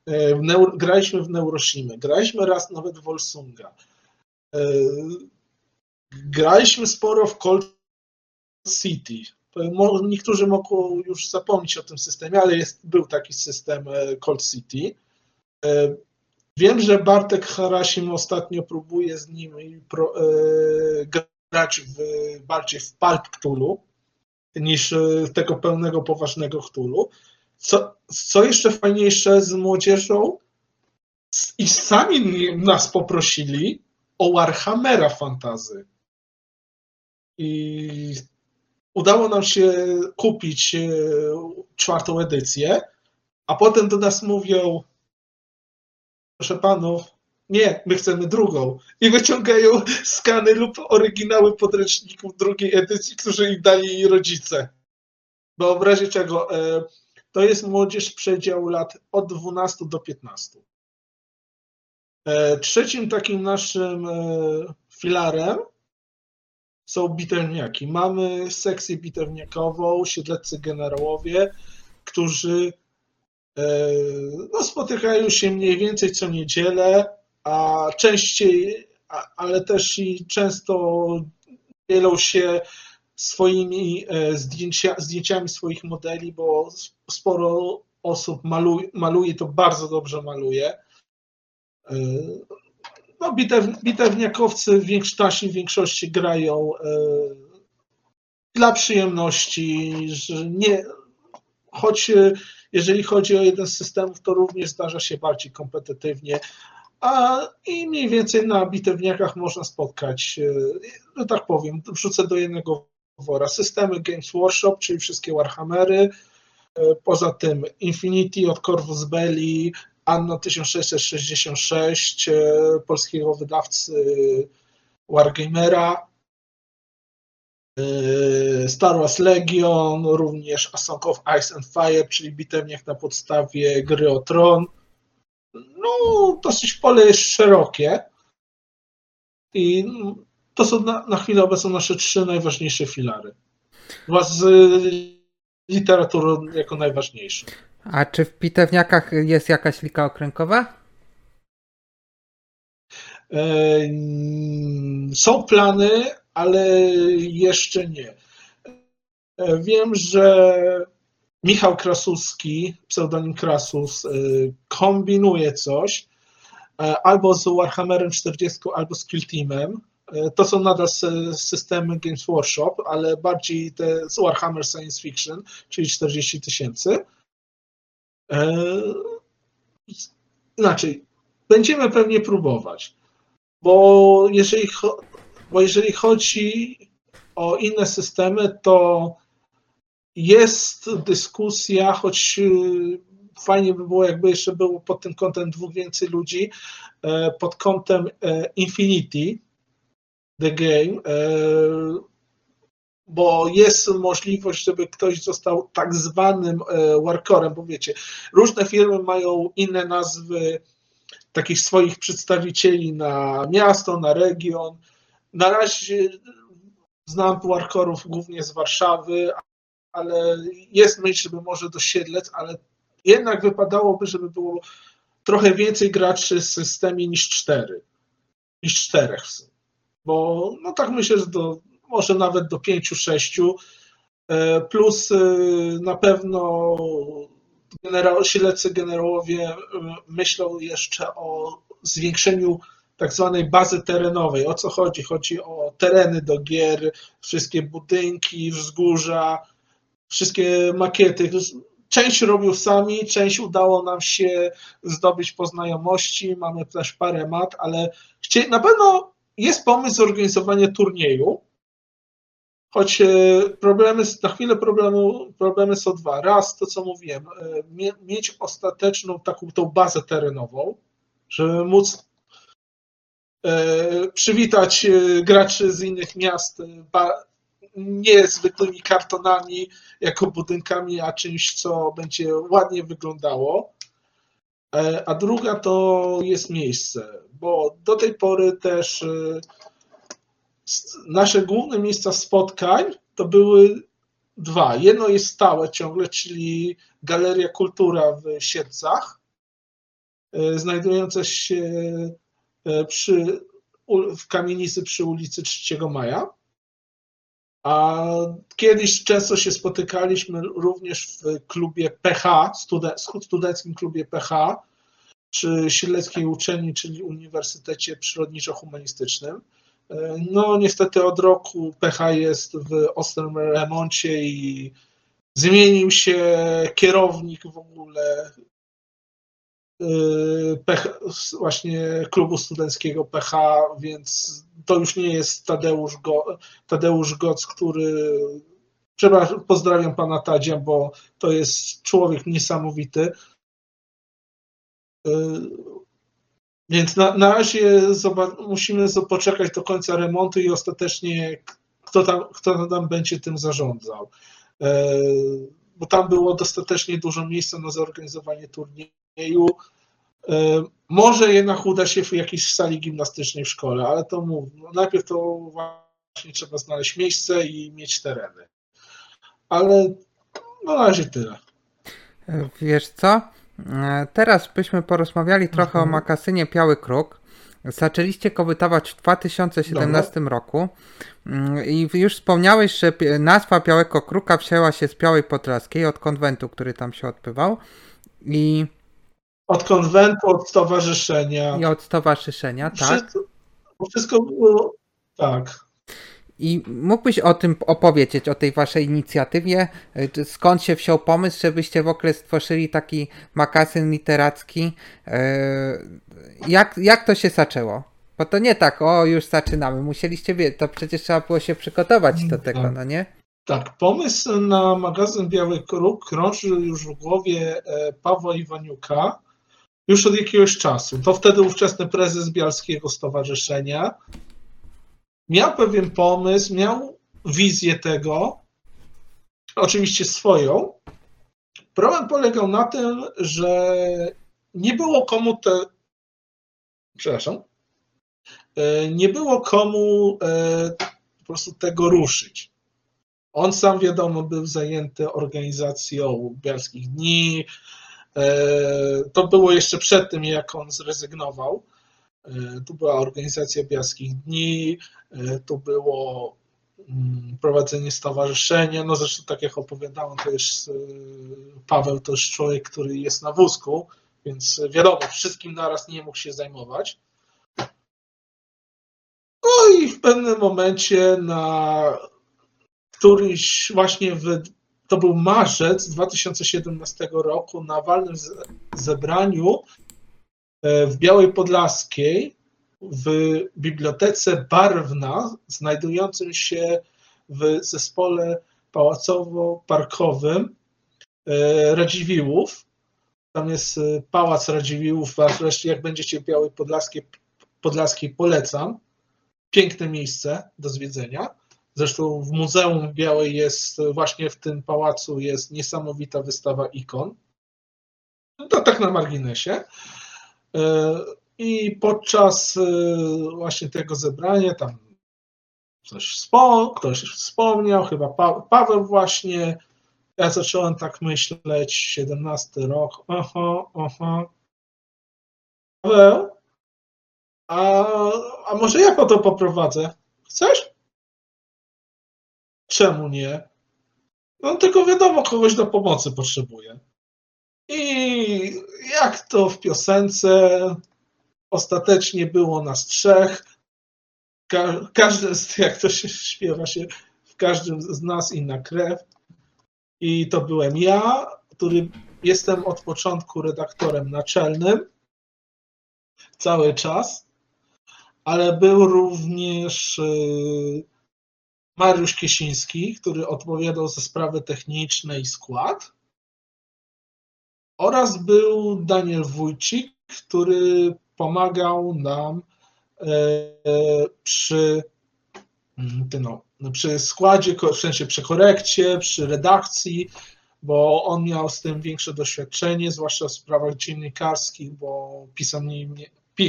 E, graliśmy w Neuroshimę, graliśmy raz nawet w Volsunga. E, graliśmy sporo w Cold City. Niektórzy mogą już zapomnieć o tym systemie, ale jest, był taki system e, Cold City. Wiem, że Bartek Harasim ostatnio próbuje z nimi pro, grać w, bardziej w Pulp Cthulhu niż tego pełnego, poważnego Cthulhu. Co, co jeszcze fajniejsze z młodzieżą, i sami nas poprosili o Warhammera fantazy. I udało nam się kupić e, czwartą edycję, a potem do nas mówią, proszę panów, nie, my chcemy drugą. I wyciągają skany lub oryginały podręczników drugiej edycji, którzy im dali rodzice. Bo w razie czego e, to jest młodzież przedział lat od 12 do 15. E, trzecim takim naszym e, filarem są bitewniaki. Mamy sekcję bitewniakową, siedleccy generałowie, którzy e, no, spotykają się mniej więcej co niedzielę a częściej, ale też i często dzielą się swoimi e, zdjęcia, zdjęciami swoich modeli, bo sporo osób maluje, maluje to bardzo dobrze maluje. E, no, bitew, bitewniakowcy w większości, w większości grają e, dla przyjemności, że nie, choć jeżeli chodzi o jeden z systemów, to również zdarza się bardziej kompetytywnie, a i mniej więcej na bitewniakach można spotkać, no tak powiem, wrzucę do jednego wora. Systemy Games Workshop, czyli wszystkie Warhammery, e, poza tym Infinity od Corvus Belli, Anno 1666 e, polskiego wydawcy Wargamera, e, Star Wars Legion, również A Song of Ice and Fire, czyli bitewniak na podstawie gry o Tron. No, dosyć pole jest szerokie. I to są na, na chwilę obecną nasze trzy najważniejsze filary. Wraz z literaturą jako najważniejszą. A czy w pitewniakach jest jakaś lika okręgowa? E, są plany, ale jeszcze nie. E, wiem, że Michał Krasuski, pseudonim Krasus, e, kombinuje coś albo z Warhammerem 40, albo z Kill Teamem to są nadal systemy Games Workshop, ale bardziej te z Warhammer Science Fiction, czyli 40 tysięcy. E, inaczej, będziemy pewnie próbować, bo jeżeli, bo jeżeli chodzi o inne systemy, to jest dyskusja, choć e, fajnie by było, jakby jeszcze było pod tym kątem dwóch więcej ludzi, pod kątem Infinity, The Game, e, bo jest możliwość, żeby ktoś został tak zwanym e, workerem, bo wiecie, różne firmy mają inne nazwy takich swoich przedstawicieli na miasto, na region. Na razie znam workerów głównie z Warszawy, ale jest myśl, żeby może do Siedlec, ale jednak wypadałoby, żeby było trochę więcej graczy w systemie niż cztery, niż czterech w sumie bo no tak myślę, że do, może nawet do pięciu, sześciu, e, plus e, na pewno generał, śledcy generałowie e, myślą jeszcze o zwiększeniu tak zwanej bazy terenowej. O co chodzi? Chodzi o tereny do gier, wszystkie budynki, wzgórza, wszystkie makiety. Część robił sami, część udało nam się zdobyć po znajomości, mamy też parę mat, ale na pewno jest pomysł zorganizowania turnieju, choć e, problemy, na chwilę problemu, problemy są dwa. Raz, to co mówiłem, e, mieć ostateczną taką tą bazę terenową, żeby móc e, przywitać graczy z innych miast nie zwykłymi kartonami jako budynkami, a czymś, co będzie ładnie wyglądało. A druga to jest miejsce bo do tej pory też y, nasze główne miejsca spotkań to były dwa. Jedno jest stałe ciągle, czyli Galeria Kultura w Siedcach, y, znajdujące się przy, w kamienicy przy ulicy 3 Maja. A kiedyś często się spotykaliśmy również w klubie PH, studenckim klubie PH, przy Sileckiej Uczelni, czyli Uniwersytecie Przyrodniczo-Humanistycznym. E, no niestety od roku PH jest w ostrym remoncie i zmienił się kierownik w ogóle e, właśnie klubu studenckiego PH, więc to już nie jest Tadeusz, Go, Tadeusz Goc, który przepraszam, pozdrawiam pana Tadzia, bo to jest człowiek niesamowity. Y, więc na, na razie musimy poczekać do końca remontu i ostatecznie kto tam, kto tam będzie tym zarządzał. Y, bo tam było dostatecznie dużo miejsca na zorganizowanie turnieju. Y, może jednak uda się w jakiejś sali gimnastycznej w szkole, ale to mów, no najpierw to właśnie trzeba znaleźć miejsce i mieć tereny. Ale no na razie tyle. Wiesz co? E, teraz byśmy porozmawiali trochę mhm. o makasynie Biały Kruk. zaczęliście kowytować w 2017 Dobra. roku mm, i już wspomniałeś, że nazwa Białego Kruka wzięła się z Białej Podlaskiej, od konwentu, który tam się odbywał i... Od konwentu, od stowarzyszenia. I od stowarzyszenia, tak. Wszystko, wszystko było, tak. I mógłbyś o tym opowiedzieć, o tej waszej inicjatywie? Skąd się wziął pomysł, żebyście w ogóle stworzyli taki makasyn literacki? E, jak, jak to się zaczęło? Bo to nie tak, o już zaczynamy. Musieliście wiedzieć, to przecież trzeba było się przygotować do tego, tak. no nie? Tak, pomysł na magazyn Biały Kruk krąży już w głowie e, Pawła Iwaniuka już od jakiegoś czasu. To wtedy ówczesny prezes Bialskiego Stowarzyszenia miał pewien pomysł, miał wizję tego, oczywiście swoją. Problem polegał na tym, że nie było komu te. Przepraszam. E, nie było komu e, po prostu tego ruszyć. On sam, wiadomo, był zajęty organizacją Bielskich Dni. E, to było jeszcze przed tym, jak on zrezygnował. E, tu była organizacja Biaskich Dni, e, tu było mm, prowadzenie stowarzyszenia, no zresztą tak jak opowiadałem, to jest Paweł to jest człowiek, który jest na wózku, więc wiadomo, wszystkim naraz nie mógł się zajmować. No i w pewnym momencie na któryś właśnie w, to był marzec 2017 roku na walnym zebraniu E, w Białej Podlaskiej w Bibliotece Barwna, znajdującym się w zespole pałacowo-parkowym e, Radziwiłłów. Tam jest e, Pałac Radziwiłłów, wreszcie jak będziecie w Białej Podlaskiej, Podlaskiej polecam. Piękne miejsce do zwiedzenia. Zresztą w Muzeum Białej jest, właśnie w tym pałacu jest niesamowita wystawa ikon. To tak na marginesie. E, I podczas e, właśnie tego zebrania tam ktoś, ktoś wspomniał, chyba pa Paweł właśnie, ja zacząłem tak myśleć, 17 rok, aha, aha. Paweł, a, a może ja po to poprowadzę? Chcesz? Czemu nie? No tylko wiadomo, kogoś do pomocy potrzebuje. I jak to w piosence, ostatecznie było nas trzech. Ka każdy, z, jak to się śpiewa się, w każdym z nas inna krew. I to byłem ja, który jestem od początku redaktorem naczelnym cały czas, ale był również y, Mariusz Kiesiński, który odpowiadał za sprawy techniczne i skład. Oraz był Daniel Wójcik, który pomagał nam e, przy, mm, no, przy składzie, w sensie przy korekcie, przy redakcji, bo on miał z tym większe doświadczenie, zwłaszcza w sprawach dziennikarskich, bo pisał nie,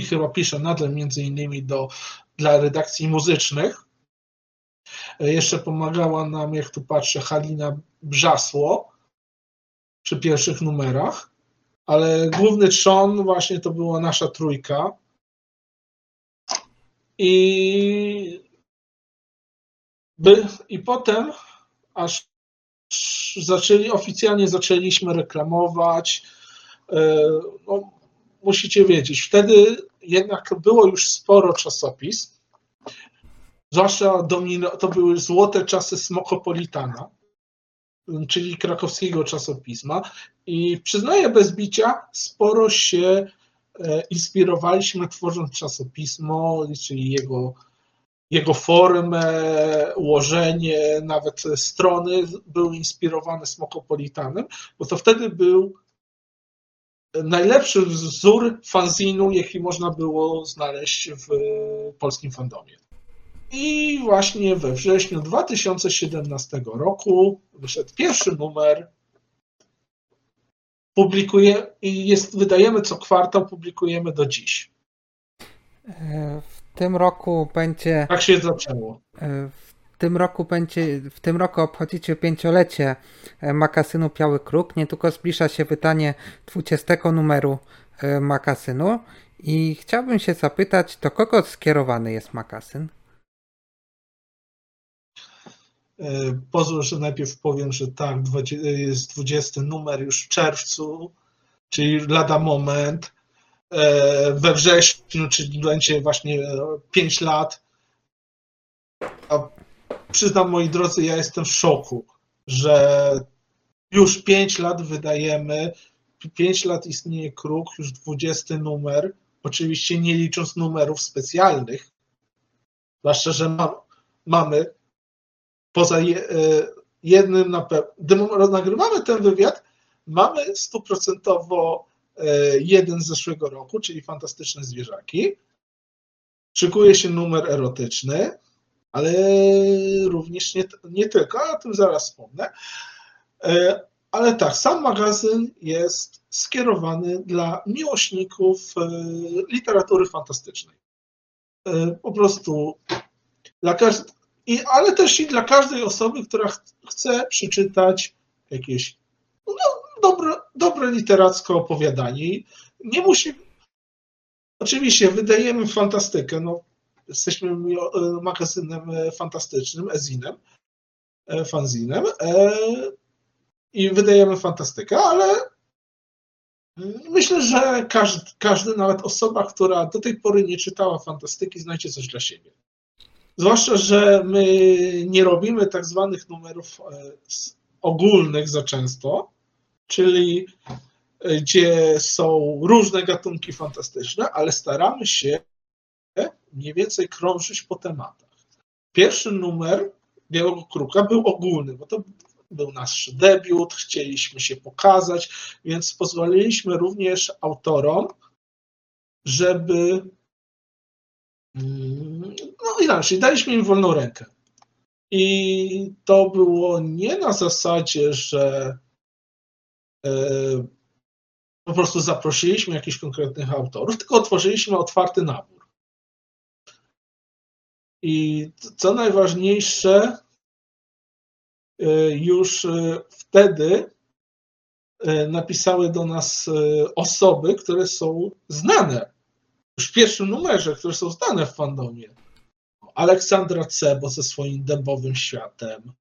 chyba pisze nadal między innymi do, dla redakcji muzycznych. E, jeszcze pomagała nam, jak tu patrzę, Halina Brzasło, przy pierwszych numerach, ale główny trzon właśnie to była nasza trójka. I, by, i potem, aż zaczęli, oficjalnie zaczęliśmy reklamować. E, no, musicie wiedzieć, wtedy jednak było już sporo czasopism, zwłaszcza domino, to były złote czasy Smokopolitana czyli krakowskiego czasopisma. I przyznaję bez bicia, sporo się e, inspirowaliśmy tworząc czasopismo, czyli jego, jego formę, ułożenie, nawet strony były inspirowane Smokopolitanem, bo to wtedy był najlepszy wzór fanzinu, jaki można było znaleźć w polskim fandomie. I właśnie we wrześniu 2017 roku wyszedł pierwszy numer. Publikuje i jest, wydajemy co kwartał, publikujemy do dziś. E, w tym roku będzie. Tak się zaczęło. E, w tym roku będzie, w tym roku obchodzicie pięciolecie e, magazynu Biały Kruk. Nie tylko zbliża się wydanie 20 numeru magazynu I chciałbym się zapytać, do kogo skierowany jest makasyn? Pozwól, że najpierw powiem, że tak, jest 20 numer już w czerwcu, czyli lada moment. E, we wrześniu, czyli będzie właśnie 5 lat. A przyznam, moi drodzy, ja jestem w szoku, że już 5 lat wydajemy, 5 lat istnieje kruk, już 20 numer, oczywiście nie licząc numerów specjalnych, zwłaszcza, że ma, mamy poza e, jednym na pewno, gdy nagrywamy ten wywiad, mamy stuprocentowo e, jeden z zeszłego roku, czyli Fantastyczne Zwierzaki. Szykuje się numer erotyczny, ale również nie, nie tylko, o tym zaraz wspomnę. E, ale tak, sam magazyn jest skierowany dla miłośników literatury fantastycznej. Po prostu dla i, ale też i dla każdej osoby, która ch chce przeczytać jakieś no, dobre, dobre literackie opowiadanie. Nie musi. Oczywiście wydajemy fantastykę. No, jesteśmy e, magazynem e, fantastycznym, ezinem, e, fanzinem i wydajemy fantastykę, ale myślę, że każdy, każdy, nawet osoba, która do tej pory nie czytała fantastyki, znajdzie coś dla siebie. Zwłaszcza, że my nie robimy tak zwanych numerów e, ogólnych za często, czyli e, gdzie są różne gatunki fantastyczne, ale staramy się mniej więcej krążyć po tematach. Pierwszy numer Białego Kruka był ogólny, bo to był nasz debiut, chcieliśmy się pokazać, więc pozwoliliśmy również autorom, żeby no inaczej, daliśmy im wolną rękę. I to było nie na zasadzie, że e, po prostu zaprosiliśmy jakichś konkretnych autorów, tylko otworzyliśmy otwarty nabór. I co najważniejsze, e, już e, wtedy napisały do nas osoby, które są znane już w pierwszym numerze, które są znane w fandomie. Aleksandra Cebo ze swoim dębowym światem.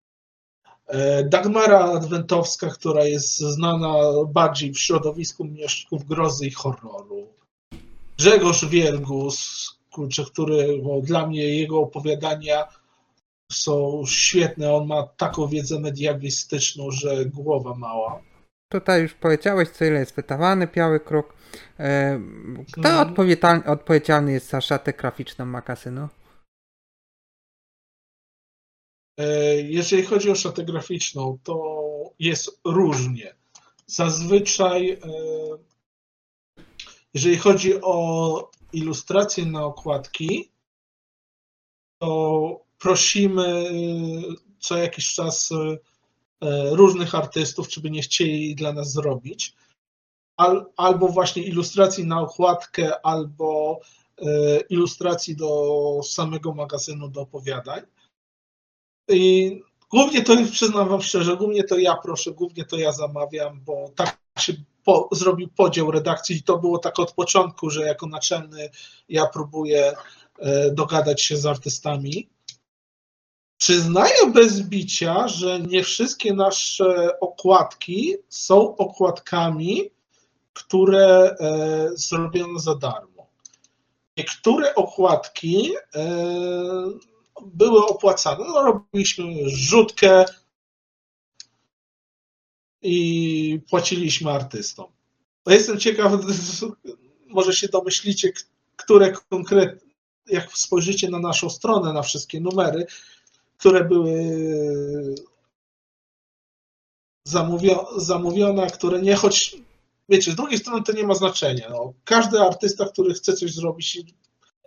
E, Dagmara Adwentowska, która jest znana bardziej w środowisku mieszków grozy i horroru. Grzegorz Wielgus, kurczę, który bo dla mnie jego opowiadania są świetne. On ma taką wiedzę mediawistyczną, że głowa mała. Tutaj już powiedziałeś, co ile jest wydawany Biały Kruk. E, kto mhm. odpowiedzialny jest za szatę graficzną magazynu? E, jeżeli chodzi o szatę graficzną, to jest różnie. Zazwyczaj, e, jeżeli chodzi o ilustracje na okładki, to prosimy co jakiś czas różnych artystów, czy by nie chcieli dla nas zrobić al, albo właśnie ilustracji na okładkę, albo e, ilustracji do samego magazynu do opowiadań. I głównie to, przyznam Wam szczerze, głównie to ja proszę, głównie to ja zamawiam, bo tak się po, zrobił podział redakcji i to było tak od początku, że jako naczelny ja próbuję e, dogadać się z artystami. Przyznaję bez bicia, że nie wszystkie nasze okładki są okładkami, które e, zrobiono za darmo. Niektóre okładki e, były opłacane. No, robiliśmy rzutkę i płaciliśmy artystom. Jestem ciekaw, może się domyślicie, które konkretnie, jak spojrzycie na naszą stronę, na wszystkie numery, które były zamówione, które nie choć wiecie, z drugiej strony to nie ma znaczenia. No, każdy artysta, który chce coś zrobić,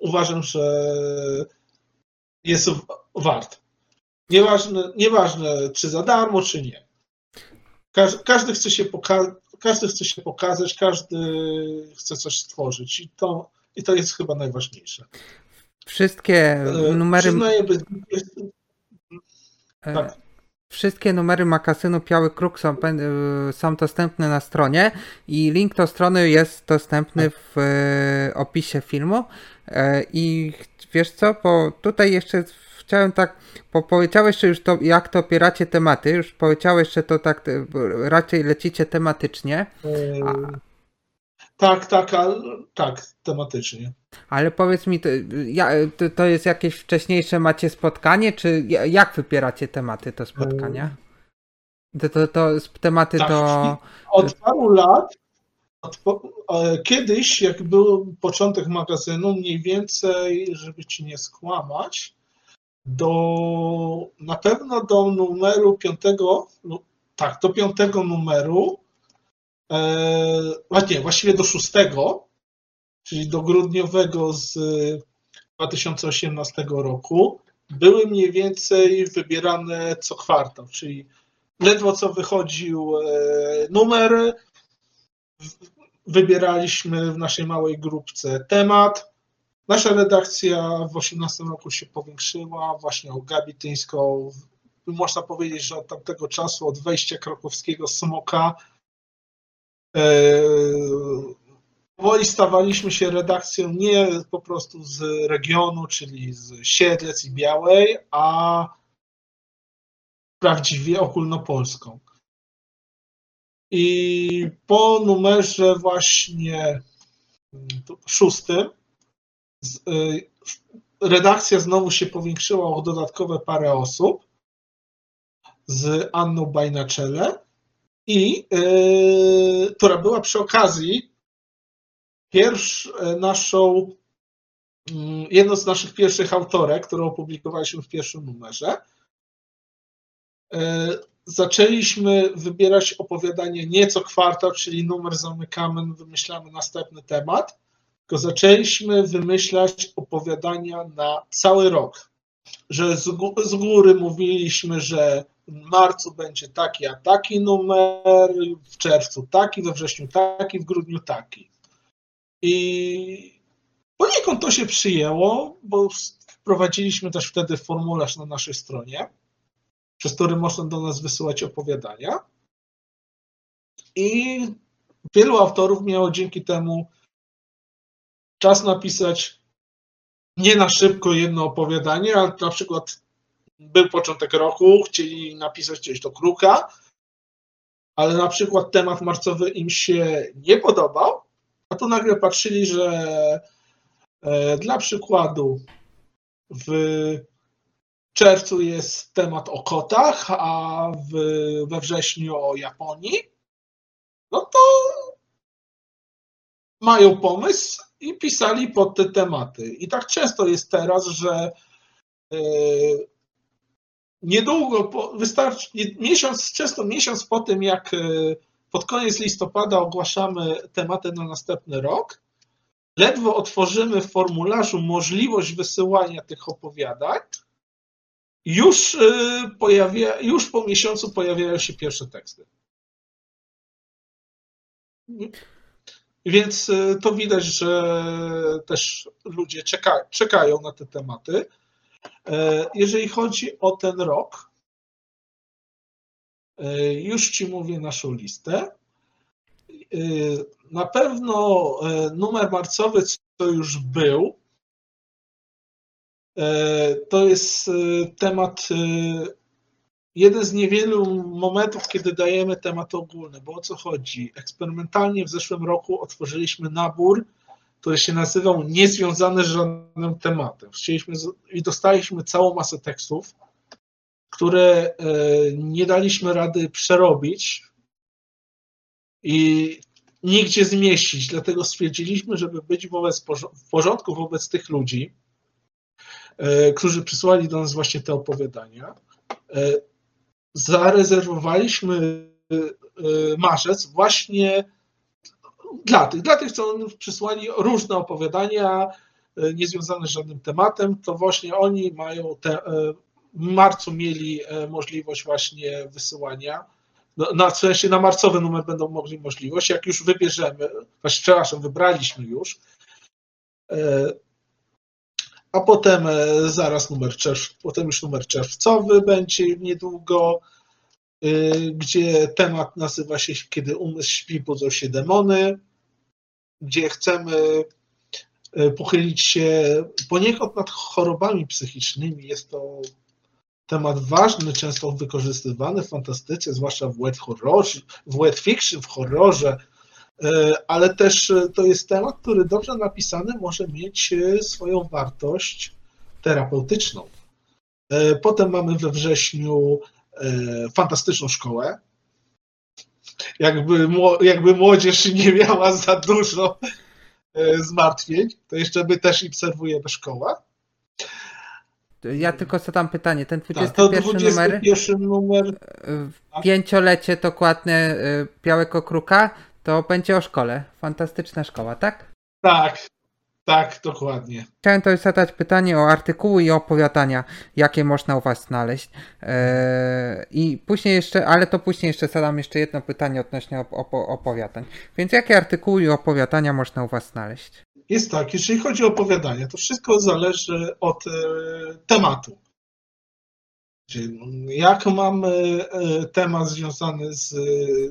uważam, że jest wart. Nieważne, nieważne czy za darmo, czy nie. Każdy, każdy, chce się poka- każdy chce się pokazać, każdy chce coś stworzyć i to, i to jest chyba najważniejsze. Wszystkie e, numery. Przyznaję bez... E, tak. wszystkie numery magazynu Biały Kruk są, y, są dostępne na stronie i link do strony jest dostępny w y, opisie filmu. E, I wiesz co, bo tutaj jeszcze chciałem tak, bo powiedziałeś już to, jak to opieracie tematy, już powiedziałeś, że to tak raczej lecicie tematycznie. A... Tak, tak, tak, tematycznie. Ale powiedz mi, to, to, to, jest jakieś wcześniejsze macie spotkanie, czy jak wypieracie tematy to spotkania? To, to, to tematy tak, to... Od paru lat, e, kiedyś, jak był początek magazynu, mniej więcej, żeby ci nie skłamać, do, na pewno do numeru piątego, tak, do piątego numeru, e, właściwie do szóstego, czyli do grudniowego z 2018 roku, były mniej więcej wybierane co kwartał, czyli ledwo co wychodził e, numer, wybieraliśmy w naszej małej grupce temat, Nasza redakcja w 2018 roku się powiększyła, właśnie o Gabi Tyńską. Można powiedzieć, że od tamtego czasu, od wejścia krakowskiego smoka, powoli stawaliśmy się redakcją nie po prostu z regionu, czyli z Siedlec i Białej, a prawdziwie ogólnopolską. I po numerze właśnie szóstym Y, redakcja znowu się powiększyła o dodatkowe parę osób z Anną Baj na czele i yy, która była przy okazji pierwsz naszą yy, jedną z naszych pierwszych autorek, którą opublikowaliśmy w pierwszym numerze. Zaczęliśmy wybierać opowiadanie nieco kwartał, czyli numer zamykamy, wymyślamy następny temat tylko zaczęliśmy wymyślać opowiadania na cały rok. Że z, z góry mówiliśmy, że w marcu będzie taki, a taki numer, w czerwcu taki, we wrześniu taki, w grudniu taki. I poniekąd to się przyjęło, bo wprowadziliśmy też wtedy formularz na naszej stronie, przez który można do nas wysyłać opowiadania. I wielu autorów miało dzięki temu czas napisać nie na szybko jedno opowiadanie, ale na przykład był początek roku, chcieli napisać coś do kruka, ale na przykład temat marcowy im się nie podobał, a tu nagle patrzyli, że e, dla przykładu w czerwcu jest temat o kotach, a w, we wrześniu o Japonii, no to mają pomysł i pisali pod te tematy. I tak często jest teraz, że e, niedługo, po, wystarczy, miesiąc, często miesiąc po tym, jak e, pod koniec listopada ogłaszamy tematy na następny rok, ledwo otworzymy w formularzu możliwość wysyłania tych opowiadań, już, e, pojawia, już po miesiącu pojawiają się pierwsze teksty. Więc y, to widać, że też ludzie czeka, czekają na te tematy. E, jeżeli chodzi o ten rok, już Ci mówię naszą listę. Na pewno numer marcowy, co już był, to jest temat jeden z niewielu momentów, kiedy dajemy temat ogólny, bo o co chodzi? Eksperymentalnie w zeszłym roku otworzyliśmy nabór, który się nazywał Niezwiązany z żadnym tematem. Chcieliśmy i dostaliśmy całą masę tekstów, które e, nie daliśmy rady przerobić i nigdzie zmieścić. Dlatego stwierdziliśmy, żeby być wobec, w porządku wobec tych ludzi, e, którzy przysłali do nas właśnie te opowiadania, e, zarezerwowaliśmy y, marzec właśnie dla tych, dla tych, co przysłali różne opowiadania niezwiązane z żadnym tematem, to właśnie oni mają te, w marcu mieli możliwość właśnie wysyłania. No, na, w sensie na marcowy numer będą mogli możliwość, jak już wybierzemy, właśnie, przepraszam, wybraliśmy już, a potem zaraz numer czerw, potem już numer czerwcowy będzie niedługo, y, gdzie temat nazywa się Kiedy umysł śpi, budzą się demony, gdzie chcemy y, pochylić się poniekąd nad chorobami psychicznymi. Jest to temat ważny, często wykorzystywany w fantastyce, zwłaszcza w wet horrorze, w wet fiction, w horrorze, e, ale też e, to jest temat, który dobrze napisany może mieć e, swoją wartość terapeutyczną. Potem mamy we wrześniu fantastyczną szkołę. Jakby, jakby młodzież nie miała za dużo zmartwień, to jeszcze my też obserwujemy szkołę. Ja tylko zadam pytanie, ten 21 tak, to 21 numer, numer tak. pięciolecie dokładne Białego Kruka, to będzie o szkole. Fantastyczna szkoła, tak? Tak, tak, dokładnie. Chciałem też zadać pytanie o artykuły i opowiadania, jakie można u Was znaleźć. Eee, I później jeszcze, ale to później jeszcze zadam jeszcze jedno pytanie odnośnie op opowiadań. Więc jakie artykuły i opowiadania można u Was znaleźć? jest tak, jeżeli chodzi o opowiadanie, to wszystko zależy od e, tematu. Jak mamy e, temat związany z,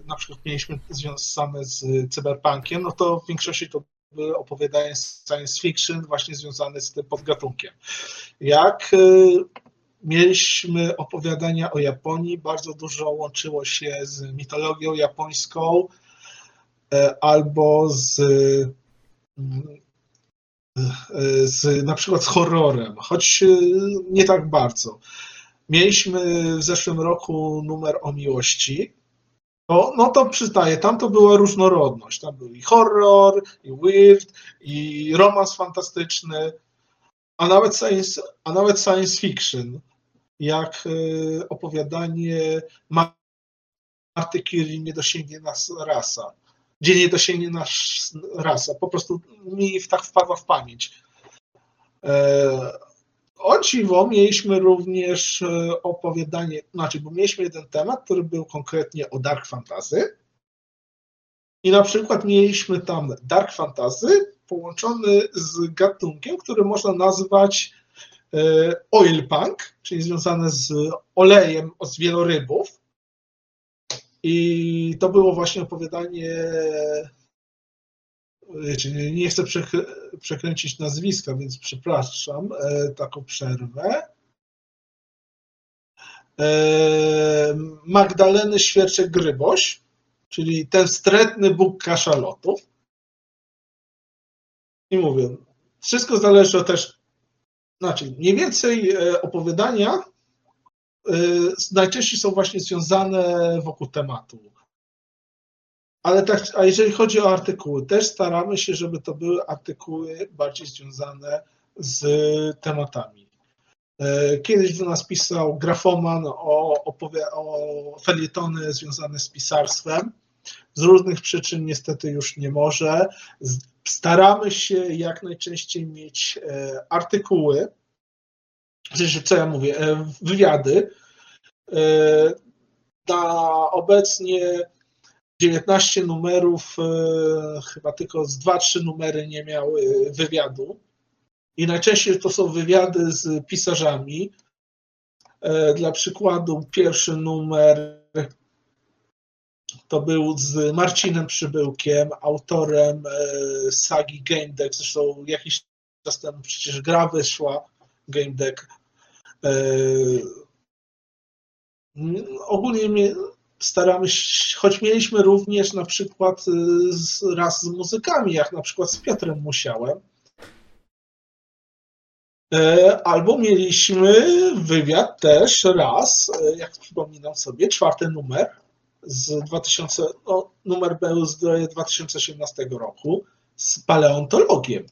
na przykład mieliśmy związane z cyberpunkiem, no to w większości to były opowiadania science fiction właśnie związane z tym podgatunkiem. Jak e, mieliśmy opowiadania o Japonii, bardzo dużo łączyło się z mitologią japońską albo z z, na przykład z horrorem, choć e, nie tak bardzo. Mieliśmy w zeszłym roku numer o miłości. No, no to przyznaję, tam to była różnorodność. Tam był i horror, i weird, i romans fantastyczny, a nawet science, a nawet science fiction, jak e, opowiadanie Marty Curie Nie dosięgnie nas rasa gdzie nie dosięgnie nasz rasa. Po prostu mi tak wpadła w pamięć. Dziwo mieliśmy również e, opowiadanie, znaczy, bo mieliśmy jeden temat, który był konkretnie o dark fantasy. I na przykład mieliśmy tam dark fantasy połączony z gatunkiem, który można nazwać e, oil punk, czyli związane z olejem z wielorybów. I to było właśnie opowiadanie, nie chcę przekręcić nazwiska, więc przepraszam, e, taką przerwę. E, Magdaleny Świerczek-Gryboś, czyli ten wstrętny Bóg kaszalotów. I mówię, wszystko zależy też, znaczy mniej więcej e, opowiadania Y, najczęściej są właśnie związane wokół tematu. Ale tak, a jeżeli chodzi o artykuły, też staramy się, żeby to były artykuły bardziej związane z tematami. Y, kiedyś do nas pisał grafoman o, opowie- o felietony związane z pisarstwem. Z różnych przyczyn niestety już nie może. Staramy się jak najczęściej mieć y, artykuły, co ja mówię, wywiady, E, na obecnie 19 numerów, e, chyba tylko z 2-3 numery nie miały wywiadu. I najczęściej to są wywiady z pisarzami. E, dla przykładu, pierwszy numer to był z Marcinem Przybyłkiem, autorem sagi Game Deck. Zresztą jakiś czas temu przecież gra wyszła, Game Deck ogólnie staramy się, choć mieliśmy również na przykład y, z, raz z muzykami, jak na przykład z Piotrem Musiałem, e, Albo mieliśmy wywiad też raz, e, jak przypominam sobie, czwarty numer z 2000, no, numer był z 2018 roku z paleontologiem,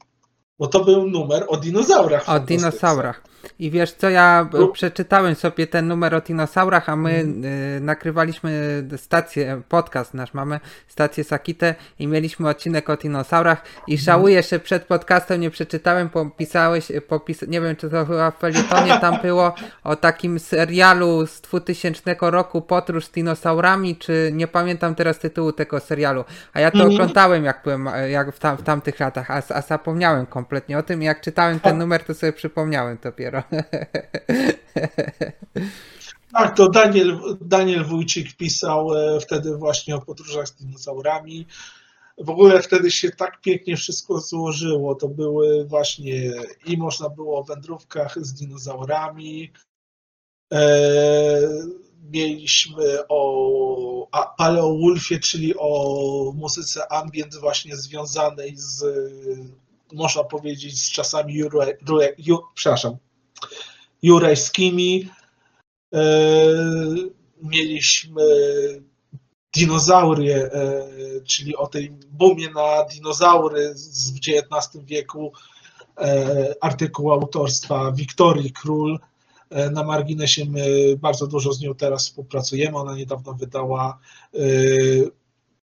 bo to był numer o dinozaurach. O dinozaurach. I wiesz co, ja no. przeczytałem sobie ten numer o dinosaurach, a my mm. y, nakrywaliśmy stację, podcast nasz, mamy stację Sakite i mieliśmy odcinek o dinosaurach i mhm. żałuję, że przed podcastem nie przeczytałem, popisałeś, popis, nie wiem czy to chyba w Felitonie tam było o takim serialu z 2000 roku Podróż z dinosaurami, czy nie pamiętam teraz tytułu tego serialu, a ja to mm. oglądałem jak byłem jak w, tam, w tamtych latach, a, a zapomniałem kompletnie o tym jak czytałem ten numer, to sobie przypomniałem dopiero dopiero. Tak, to Daniel, Daniel Wójcik pisał e, wtedy właśnie o podróżach z dinozaurami. W ogóle wtedy się tak pięknie wszystko złożyło. To były właśnie i można było o wędrówkach z dinozaurami. E, mieliśmy o Paleo Wolfie, czyli o muzyce ambient właśnie związanej z, można powiedzieć, z czasami jure, jure, ju, przepraszam, jurajskimi. E, mieliśmy dinozaury, e, czyli o tej boomie na dinozaury w XIX wieku, e, artykuł autorstwa Wiktorii Król. Na marginesie my bardzo dużo z nią teraz współpracujemy. Ona niedawno wydała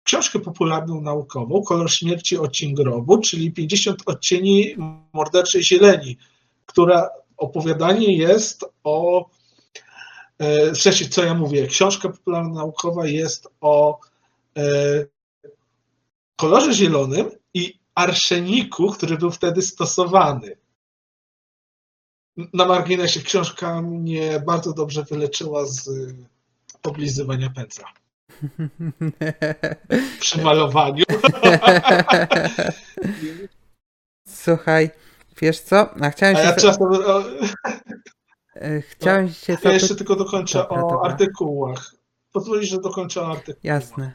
książkę popularną naukową Kolor śmierci odcień grobu, czyli 50 odcieni morderczej zieleni, która opowiadanie jest o w sensie, co ja mówię, książka popularna naukowa jest o e, kolorze zielonym i arszeniku, który był wtedy stosowany. Na marginesie książka mnie bardzo dobrze wyleczyła z oblizywania pędzla. Przy malowaniu. Słuchaj, wiesz co? A chciałem się... A ja czasem... E, chciałem no. się Ja jeszcze tylko dokończę dobra, o dobra. artykułach. Pozwolisz, że dokończę o artykułach. Jasne.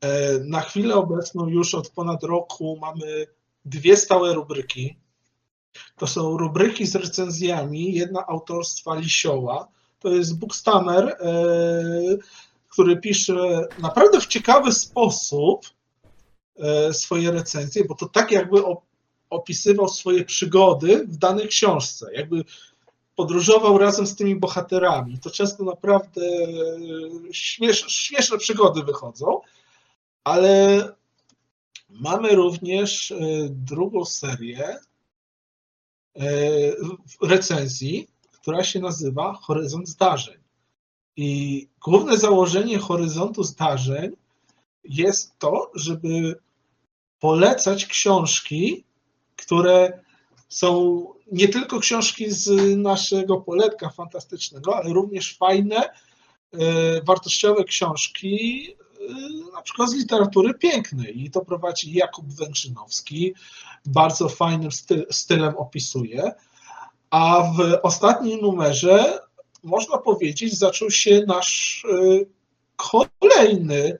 E, na chwilę obecną już od ponad roku mamy dwie stałe rubryki. To są rubryki z recenzjami. Jedna autorstwa Lisioła. To jest Bookstammer, e, który pisze naprawdę w ciekawy sposób swoje recenzje, bo to tak jakby opisywał swoje przygody w danej książce. Jakby podróżował razem z tymi bohaterami. To często naprawdę śmiesz, śmieszne przygody wychodzą, ale mamy również e, drugą serię e, recenzji, która się nazywa Horyzont Zdarzeń. I główne założenie horyzontu zdarzeń jest to, żeby polecać książki, które są nie tylko książki z naszego poletka fantastycznego, ale również fajne, e, wartościowe książki, e, na przykład z literatury pięknej. I to prowadzi Jakub Węgrzynowski, bardzo fajnym stylem opisuje. A w ostatnim numerze, można powiedzieć, zaczął się nasz e, kolejny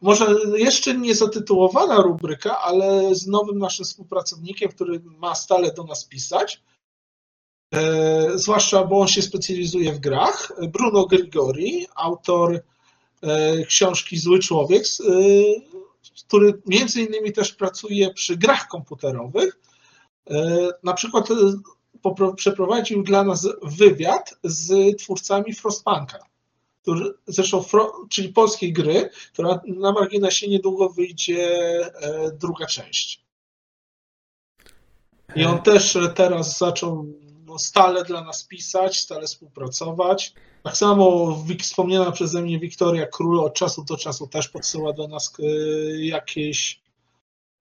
może jeszcze nie zatytułowana rubryka, ale z nowym naszym współpracownikiem, który ma stale do nas pisać, e, zwłaszcza, bo on się specjalizuje w grach, Bruno Grigori, autor e, książki Zły Człowiek, e, który między innymi też pracuje przy grach komputerowych. Na przykład przeprowadził dla nas wywiad z twórcami Frostpunka który, zresztą, czyli polskiej gry, która na marginesie niedługo wyjdzie e, druga część. I on też teraz zaczął no, stale dla nas pisać, stale współpracować. Tak samo wspomniana przeze mnie Wiktoria Król od czasu do czasu też podsyła do nas e, jakieś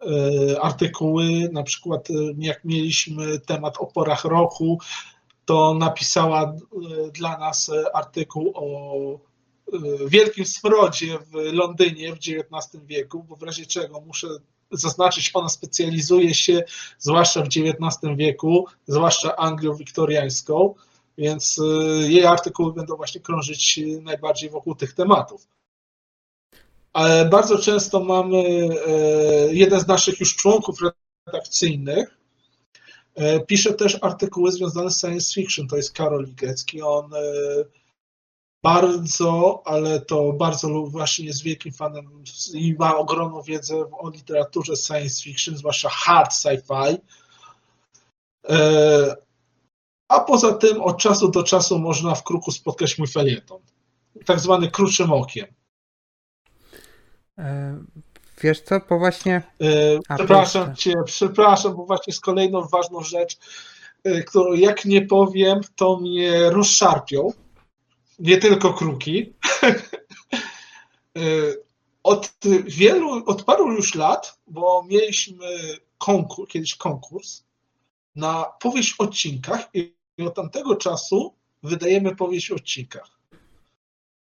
e, artykuły, na przykład jak mieliśmy temat o porach roku, to napisała e, dla nas e, artykuł o e, wielkim smrodzie w Londynie w XIX wieku, bo w razie czego muszę zaznaczyć, ona specjalizuje się zwłaszcza w XIX wieku, zwłaszcza Anglią wiktoriańską, więc jej artykuły będą właśnie krążyć najbardziej wokół tych tematów. Ale bardzo często mamy jeden z naszych już członków redakcyjnych, pisze też artykuły związane z science fiction, to jest Karol Ligecki. On e, bardzo, ale to bardzo właśnie jest wielkim fanem i ma ogromną wiedzę o literaturze science fiction, zwłaszcza hard sci-fi. E, a poza tym od czasu do czasu można w kruku spotkać mój felieton, tak zwany kruczym okiem. Wiesz co, bo właśnie... A, przepraszam proszę. cię, przepraszam, bo właśnie jest kolejną ważną rzecz, e, którą jak nie powiem, to mnie rozszarpią. Nie tylko kruki. E, od wielu, od paru już lat, bo mieliśmy konkurs, kiedyś konkurs na powieść w odcinkach i od tamtego czasu wydajemy powieść w odcinkach.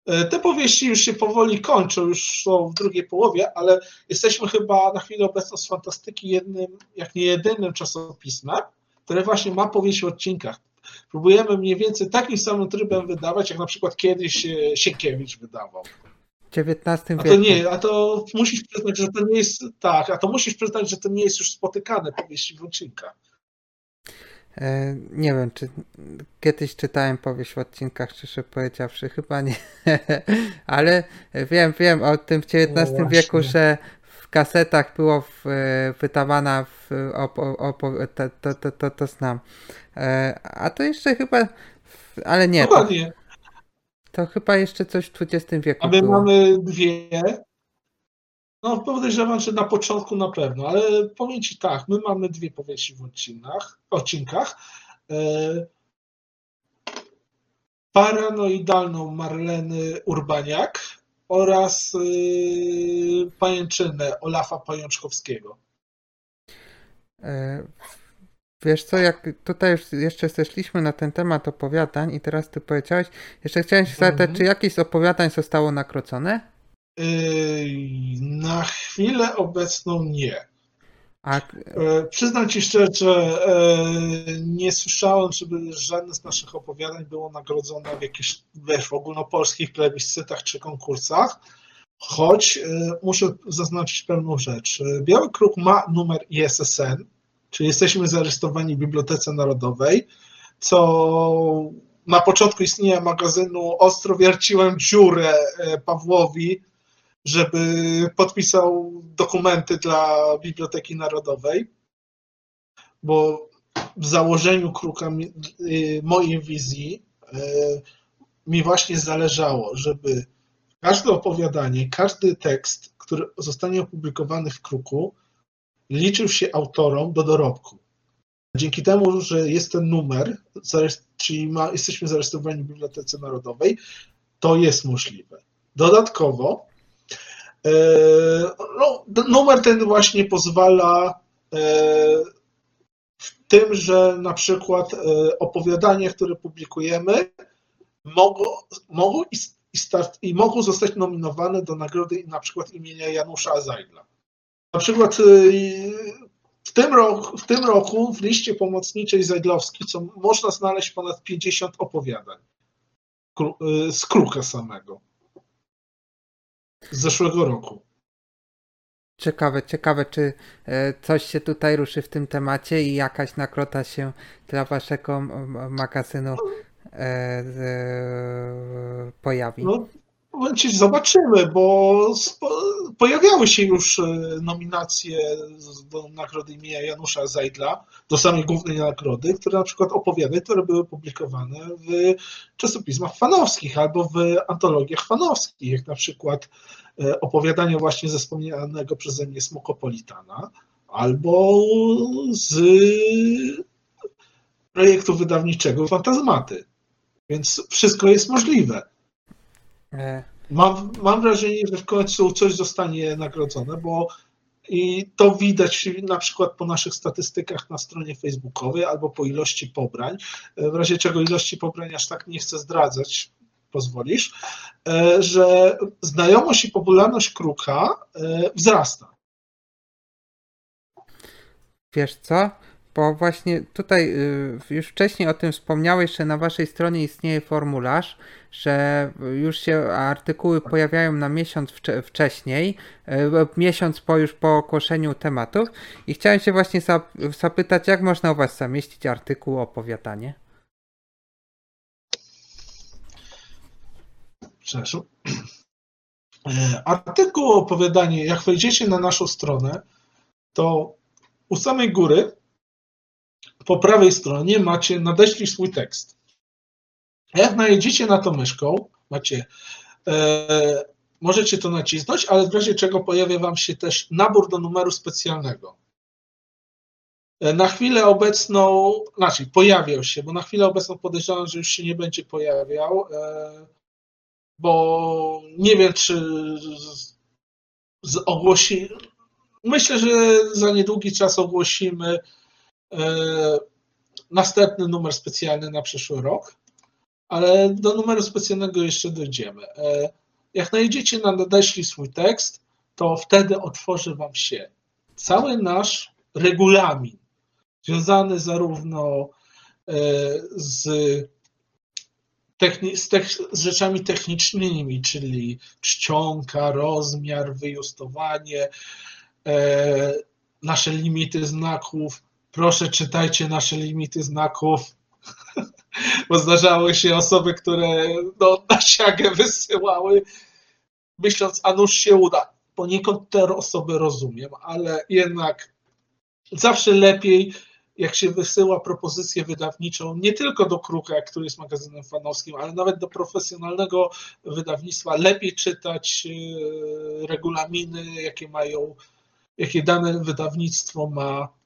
E, te powieści już się powoli kończą, już są w drugiej połowie, ale jesteśmy chyba na chwilę obecną z fantastyki jednym, jak nie jedynym czasopismem, które właśnie ma powieść w odcinkach. Próbujemy mniej więcej takim samym trybem wydawać, jak na przykład kiedyś e, Sienkiewicz wydawał. W XIX wieku. A to nie, a to musisz przyznać, że to nie jest tak, a to musisz przyznać, że to nie jest już spotykane powieści w odcinkach. E, nie wiem, czy kiedyś czytałem powieść w odcinkach, szczerze powiedziawszy, chyba nie. Ale wiem, wiem o tym w XIX no wieku, że w kasetach było w, wydawana w, o, o, to, to, to, to, to znam. E, a to jeszcze chyba, ale nie. To, to chyba jeszcze coś w XX wieku. A my było. mamy dwie no podejrzewam, że na początku na pewno, ale powiem Ci tak, my mamy dwie powieści w odcinkach. odcinkach. E, paranoidalną Marleny Urbaniak oraz y, pajęczynę Olafa Pajączkowskiego. E, wiesz co, jak tutaj już jeszcze zeszliśmy na ten temat opowiadań i teraz ty powiedziałeś, jeszcze chciałem się zapytać, mm -hmm. czy jakieś z opowiadań zostało nakrocone? Yy, na chwilę obecną nie. A... Yy, przyznam Ci szczerze, yy, nie słyszałem, żeby żadne z naszych opowiadań było nagrodzone w jakichś wiesz, ogólnopolskich plebiscytach czy konkursach, choć muszę zaznaczyć pewną rzecz. Biały Kruk ma numer ISSN, czyli jesteśmy zarejestrowani w Bibliotece Narodowej, co na początku istnienia magazynu ostro wierciłem dziurę Pawłowi, żeby podpisał dokumenty dla Biblioteki Narodowej, bo w założeniu kruka y, mojej wizji y, mi właśnie zależało, żeby każde opowiadanie, każdy tekst, który zostanie opublikowany w kruku, liczył się autorom do dorobku. Dzięki temu, że jest ten numer, czyli ma, jesteśmy zarejestrowani w Bibliotece Narodowej, to jest możliwe. Dodatkowo no, numer ten właśnie pozwala e, w tym, że na przykład e, opowiadania, które publikujemy, mogą, mogą i, i, start, i mogą zostać nominowane do nagrody na przykład imienia Janusza Zajdla. Na przykład w tym, roku, w tym roku w liście pomocniczej Zajdlowskiej co można znaleźć ponad 50 opowiadań z kruka samego z zeszłego roku. Ciekawe, ciekawe, czy e, coś się tutaj ruszy w tym temacie i jakaś nakrota się dla waszego magazynu e, e, pojawi. No, zobaczymy, bo pojawiały się już nominacje do nagrody imienia Janusza Zajdla, do samej głównej nagrody, które na przykład opowiadają, które były publikowane w czasopismach fanowskich albo w antologiach fanowskich, jak na przykład E, opowiadania właśnie ze wspomnianego przeze mnie Smokopolitana, albo z projektu wydawniczego Fantazmaty. Więc wszystko jest możliwe. E. Mam, mam wrażenie, że w końcu coś zostanie nagrodzone, bo i to widać na przykład po naszych statystykach na stronie facebookowej albo po ilości pobrań. E, w razie czego ilości pobrań aż tak nie chcę zdradzać, pozwolisz, e, że znajomość i popularność kruka wzrasta. Wiesz co? Bo właśnie tutaj y, już wcześniej o tym wspomniałeś, że na waszej stronie istnieje formularz, że już się artykuły pojawiają na miesiąc wcześniej, y, miesiąc po już po ogłoszeniu tematów i chciałem się właśnie zapytać, jak można u was zamieścić artykuł opowiadanie? przepraszam, e, artykuł, opowiadanie, jak wejdziecie na naszą stronę, to u samej góry, po prawej stronie macie nadeślij swój tekst. Jak najedziecie na to myszką, macie, e, możecie to nacisnąć, ale w razie czego pojawia Wam się też nabór do numeru specjalnego. E, na chwilę obecną, znaczy pojawiał się, bo na chwilę obecną podejrzewam, że już się nie będzie pojawiał. E, bo nie wiem, czy ogłosi. Myślę, że za niedługi czas ogłosimy następny numer specjalny na przyszły rok, ale do numeru specjalnego jeszcze dojdziemy. E, jak najdziecie na nadeśli swój tekst, to wtedy otworzy Wam się cały nasz regulamin, związany zarówno e, z, techni- z, z rzeczami technicznymi, czyli czcionka, rozmiar, wyjustowanie, e, nasze limity znaków. Proszę czytajcie nasze limity znaków, bo zdarzały się osoby, które no, na siagę wysyłały, myśląc, a nuż się uda. Poniekąd te osoby rozumiem, ale jednak zawsze lepiej, jak się wysyła propozycję wydawniczą, nie tylko do Kruka, który jest magazynem fanowskim, ale nawet do profesjonalnego wydawnictwa, lepiej czytać e, regulaminy, jakie mają, jakie dane wydawnictwo ma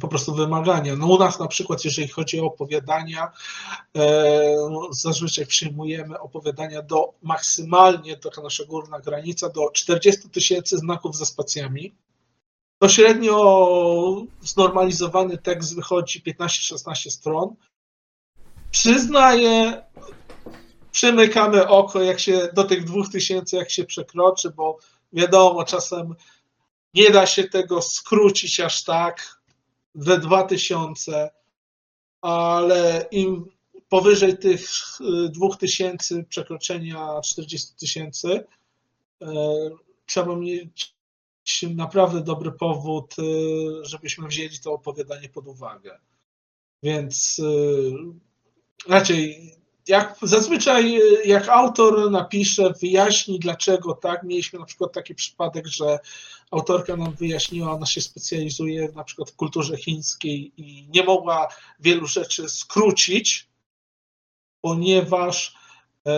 po prostu wymagania. No u nas na przykład, jeżeli chodzi o opowiadania, e, no, zazwyczaj przyjmujemy opowiadania do maksymalnie, taka nasza górna granica, do 40 tysięcy znaków ze spacjami. To średnio znormalizowany tekst wychodzi 15-16 stron. Przyznaję, przymykamy oko, jak się do tych 2000, jak się przekroczy, bo wiadomo, czasem nie da się tego skrócić aż tak we 2000, ale im powyżej tych 2000 przekroczenia 40 tysięcy, e, trzeba mieć naprawdę dobry powód, y, żebyśmy wzięli to opowiadanie pod uwagę. Więc raczej, jak zazwyczaj, jak autor napisze, wyjaśni dlaczego tak, mieliśmy na przykład taki przypadek, że autorka nam wyjaśniła, ona się specjalizuje na przykład w kulturze chińskiej i nie mogła wielu rzeczy skrócić, ponieważ yy,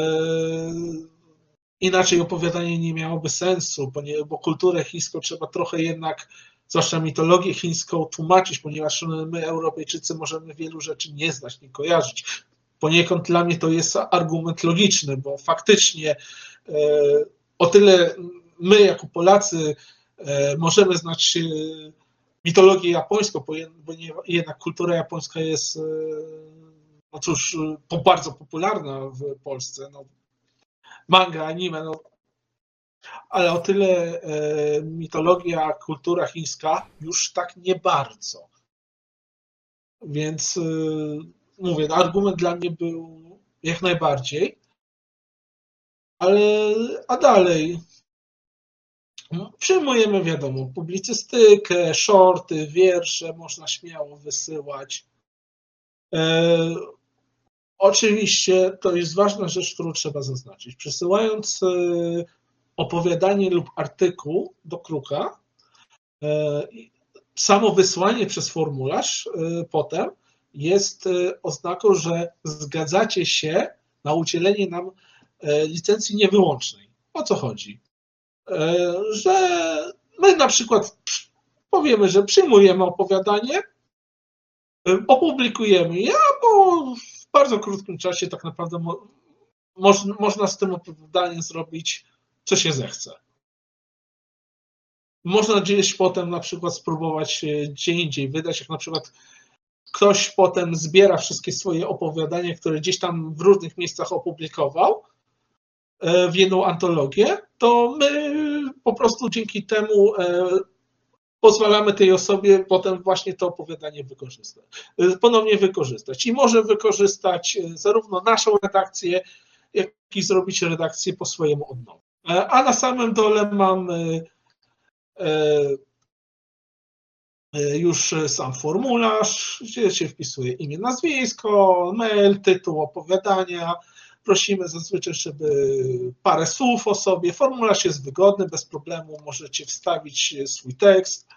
inaczej opowiadanie nie miałoby sensu, bo kulturę chińską trzeba trochę jednak, zwłaszcza mitologię chińską, tłumaczyć, ponieważ my, Europejczycy, możemy wielu rzeczy nie znać, nie kojarzyć. Poniekąd dla mnie to jest argument logiczny, bo faktycznie e, o tyle my, jako Polacy, e, możemy znać e, mitologię japońską, bo jednak kultura japońska jest no cóż, bardzo popularna w Polsce. No, manga, anime, no. Ale o tyle mitologia, kultura chińska już tak nie bardzo. Więc mówię, no, argument dla mnie był jak najbardziej. Ale a dalej no, przyjmujemy, wiadomo, publicystykę, shorty, wiersze, można śmiało wysyłać. E, Oczywiście to jest ważna rzecz, którą trzeba zaznaczyć. Przesyłając e, opowiadanie lub artykuł do kruka, e, samo wysłanie przez formularz e, potem jest oznaką, że zgadzacie się na udzielenie nam licencji niewyłącznej. O co chodzi? Że my na przykład powiemy, że przyjmujemy opowiadanie, opublikujemy je, bo w bardzo krótkim czasie tak naprawdę mo, można, można z tym opowiadaniem zrobić, co się zechce. Można gdzieś potem na przykład spróbować gdzie indziej wydać, jak na przykład ktoś potem zbiera wszystkie swoje opowiadania, które gdzieś tam w różnych miejscach opublikował e, w jedną antologię, to my po prostu dzięki temu e, pozwalamy tej osobie potem właśnie to opowiadanie wykorzystać, y, ponownie wykorzystać. I może wykorzystać zarówno naszą redakcję, jak i zrobić redakcję po swojemu. E, a na samym dole mamy e, e, już sam formularz, gdzie się wpisuje imię, nazwisko, mail, tytuł opowiadania, prosimy zazwyczaj, żeby parę słów o sobie. Formularz jest wygodny, bez problemu możecie wstawić swój tekst.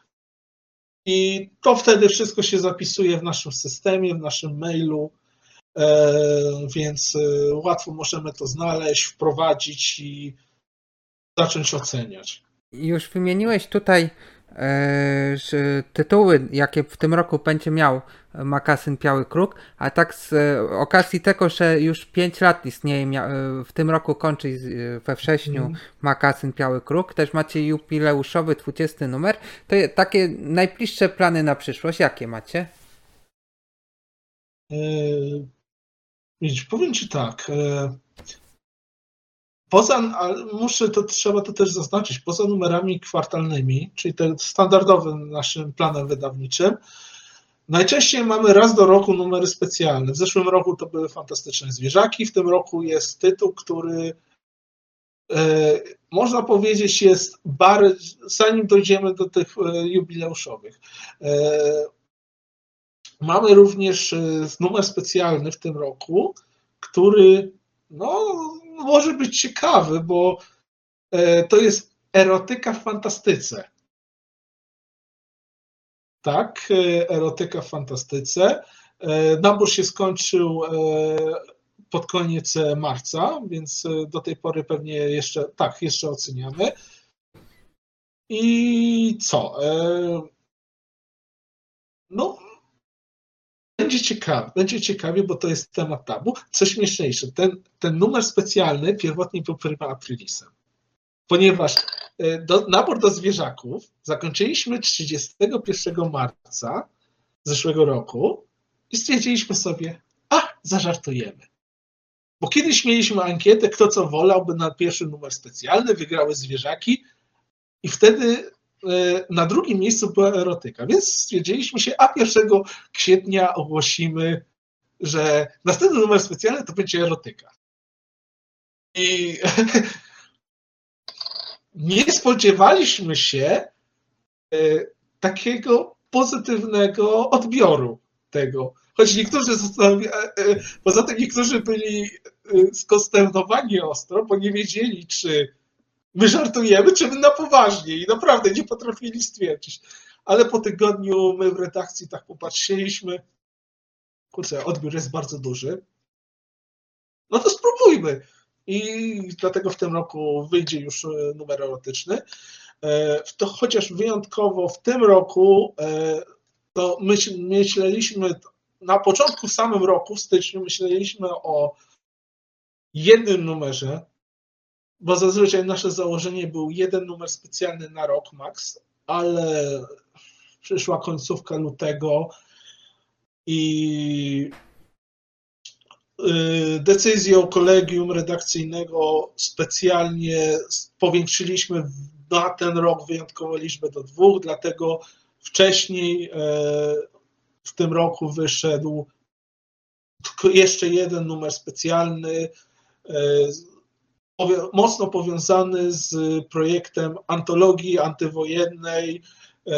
I to wtedy wszystko się zapisuje w naszym systemie, w naszym mailu, e, więc e, łatwo możemy to znaleźć, wprowadzić i zacząć oceniać. Już wymieniłeś tutaj E, tytuły, jakie w tym roku będzie miał Makasyn Biały Kruk, a tak z e, okazji tego, że już 5 lat istnieje, e, w tym roku kończy we wrześniu mm. Makasyn Biały Kruk, też macie jubileuszowy 20 numer, to takie najbliższe plany na przyszłość, jakie macie? Widzisz, powiem Ci tak. Poza, muszę to, trzeba to też zaznaczyć, poza numerami kwartalnymi, czyli tym standardowym naszym planem wydawniczym, najczęściej mamy raz do roku numery specjalne. W zeszłym roku to były fantastyczne zwierzaki, w tym roku jest tytuł, który e, można powiedzieć jest bar, zanim dojdziemy do tych e, jubileuszowych. E, mamy również numer specjalny w tym roku, który no, może być ciekawy, bo e, to jest erotyka w fantastyce. Tak, e, erotyka w fantastyce. E, nabór się skończył pod koniec marca, więc do tej pory pewnie jeszcze, tak, jeszcze oceniamy. I co? No, będzie ciekawie, będzie ciekawie, bo to jest temat tabu. Co śmieszniejsze, ten, ten numer specjalny pierwotnie był prima aprilisem, ponieważ e, do, nabór do zwierzaków zakończyliśmy 31 marca zeszłego roku i stwierdziliśmy sobie, a, zażartujemy. Bo kiedyś mieliśmy ankietę, kto co wolałby na pierwszy numer specjalny, wygrały zwierzaki i wtedy na drugim miejscu była erotyka, więc stwierdziliśmy się, a 1 kwietnia ogłosimy, że następny numer specjalny to będzie erotyka. I nie spodziewaliśmy się e, takiego pozytywnego odbioru tego. Choć niektórzy e, poza tym niektórzy byli skonsternowani ostro, bo nie wiedzieli, czy my żartujemy, czy my na poważnie i naprawdę nie potrafili stwierdzić. Ale po tygodniu my w redakcji tak popatrzyliśmy, kurczę, odbiór jest bardzo duży, no to spróbujmy. I dlatego w tym roku wyjdzie już e, numer erotyczny. E, to chociaż wyjątkowo w tym roku e, to myśleliśmy na początku w samym roku, w styczniu, myśleliśmy o jednym numerze, bo zazwyczaj nasze założenie był jeden numer specjalny na rok max, ale przyszła końcówka lutego i y, decyzją kolegium redakcyjnego specjalnie powiększyliśmy na ten rok wyjątkowo liczbę do dwóch, dlatego wcześniej e, w tym roku wyszedł jeszcze jeden numer specjalny e, mocno powiązany z projektem antologii antywojennej, e,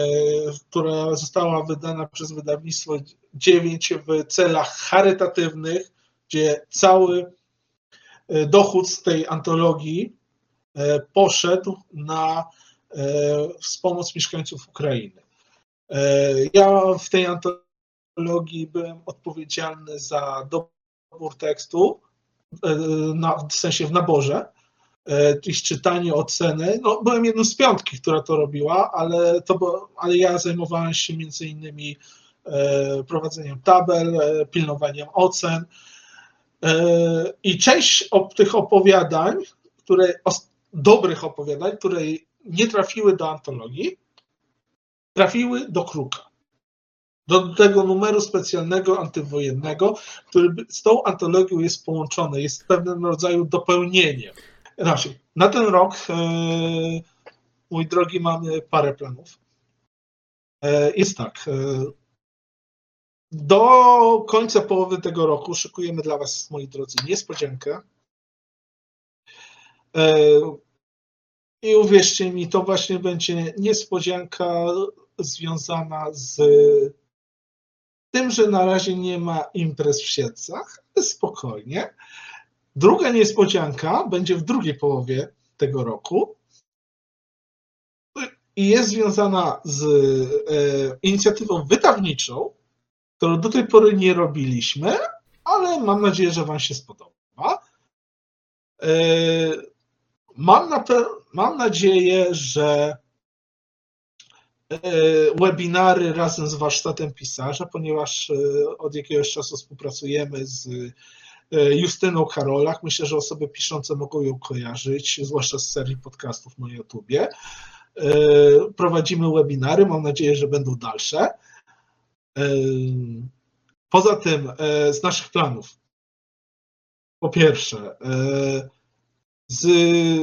która została wydana przez wydawnictwo 9 w celach charytatywnych, gdzie cały e, dochód z tej antologii poszedł na wspomoc mieszkańców Ukrainy. Ja w tej antologii byłem odpowiedzialny za dobór tekstu, na, w sensie w naborze, jakieś czytanie, oceny. No, byłem jedną z piątki, która to robiła, ale, to ale ja zajmowałem się między innymi e, prowadzeniem tabel, e, pilnowaniem ocen. E, I część tych opowiadań, które, dobrych opowiadań, które nie trafiły do antologii, trafiły do kruka do tego numeru specjalnego antywojennego, który z tą antologią jest połączony, jest pewnym rodzaju dopełnieniem. Znaczy, na ten rok, e, mój drogi, mamy parę planów. E, jest tak. E, do końca połowy tego roku szykujemy dla Was, moi drodzy, niespodziankę. I uwierzcie mi, to właśnie będzie niespodzianka związana z tym, że na razie nie ma imprez w Siedcach, ale spokojnie. Druga niespodzianka będzie w drugiej połowie tego roku i jest związana z e, inicjatywą wydawniczą, którą do tej pory nie robiliśmy, ale mam nadzieję, że Wam się spodoba. E, mam, na, mam nadzieję, że webinary razem z warsztatem pisarza, ponieważ e, od jakiegoś czasu współpracujemy z E, Justyną Karolach. Myślę, że osoby piszące mogą ją kojarzyć, zwłaszcza z serii podcastów na YouTubie. E, prowadzimy webinary, mam nadzieję, że będą dalsze. E, Poza tym, e, z naszych planów, po pierwsze, e, z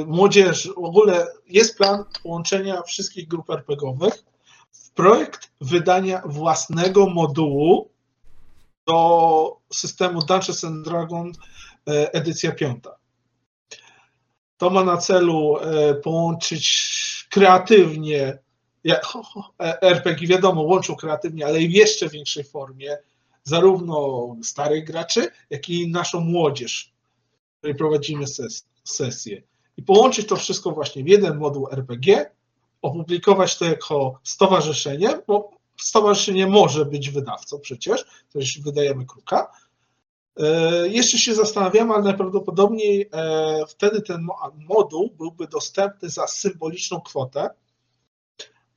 młodzieży, w ogóle jest plan połączenia wszystkich grup RPGowych w projekt wydania własnego modułu do systemu Dungeons and Dragons e, edycja piąta. To ma na celu połączyć kreatywnie RPG, wiadomo, łączą kreatywnie, ale w jeszcze większej formie zarówno starych graczy, jak i naszą młodzież, której prowadzimy ses sesję. I połączyć to wszystko właśnie w jeden moduł RPG, opublikować to jako stowarzyszenie, bo stowarzyszenie może być wydawcą przecież, też wydajemy kruka. E, jeszcze się zastanawiam, ale najprawdopodobniej e, wtedy ten moduł byłby dostępny za symboliczną kwotę,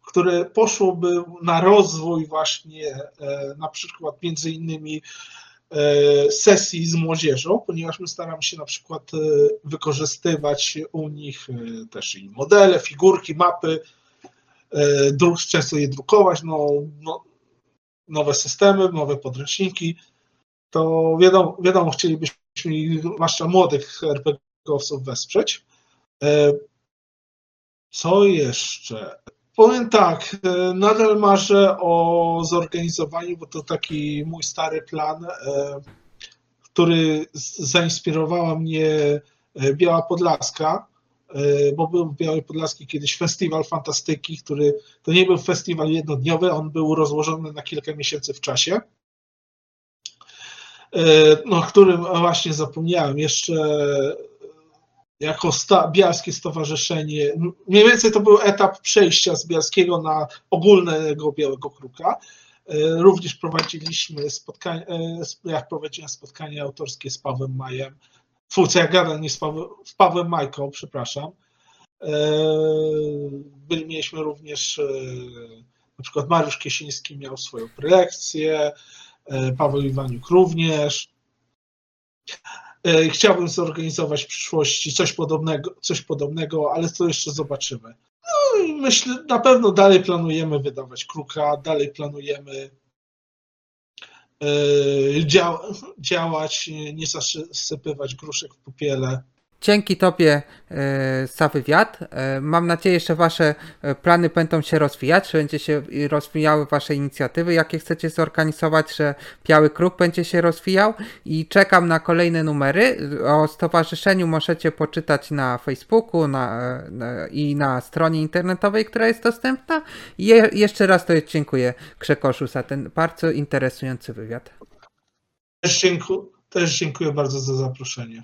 które poszłoby na rozwój właśnie e, na przykład między innymi sesji z młodzieżą, ponieważ my staramy się na przykład e, wykorzystywać u nich też i modele, figurki, mapy, często je drukować, no, no, nowe systemy, nowe podręczniki, to wiadomo, wiadomo chcielibyśmy zwłaszcza młodych RPGowców wesprzeć. Co jeszcze? Powiem tak, e, nadal marzę o zorganizowaniu, bo to taki mój stary plan, e, który zainspirowała mnie e, Biała Podlaska, bo był w Białej Podlaskiej kiedyś festiwal fantastyki, który to nie był festiwal jednodniowy, on był rozłożony na kilka miesięcy w czasie, no, którym właśnie zapomniałem. Jeszcze jako sta, Stowarzyszenie. Mniej więcej to był etap przejścia z Bialskiego na ogólnego Białego Kruka. E, również prowadziliśmy spotkania, e, jak prowadziłem spotkanie autorskie z Pawłem Majem, twórca ja gadam, nie z Pawłem, z Pawłem Majką, przepraszam. E, byli, mieliśmy również na przykład Mariusz Kiesiński miał swoją prelekcję, Paweł Iwaniuk również. E, chciałbym zorganizować w przyszłości coś podobnego, coś podobnego, ale to jeszcze zobaczymy. No i myślę, na pewno dalej planujemy wydawać kruka, dalej planujemy e, działać, nie zasypywać gruszek w popiele. Dzięki Tobie e, za wywiad. E, mam nadzieję, że Wasze e, plany będą się rozwijać, że będzie się rozwijały Wasze inicjatywy, jakie chcecie zorganizować, że Biały Kruk będzie się rozwijał i czekam na kolejne numery. O stowarzyszeniu możecie poczytać na Facebooku na, na, i na stronie internetowej, która jest dostępna. Jeszcze raz to dziękuję Krzekoszu za ten bardzo interesujący wywiad. Też dziękuję, też dziękuję bardzo za zaproszenie.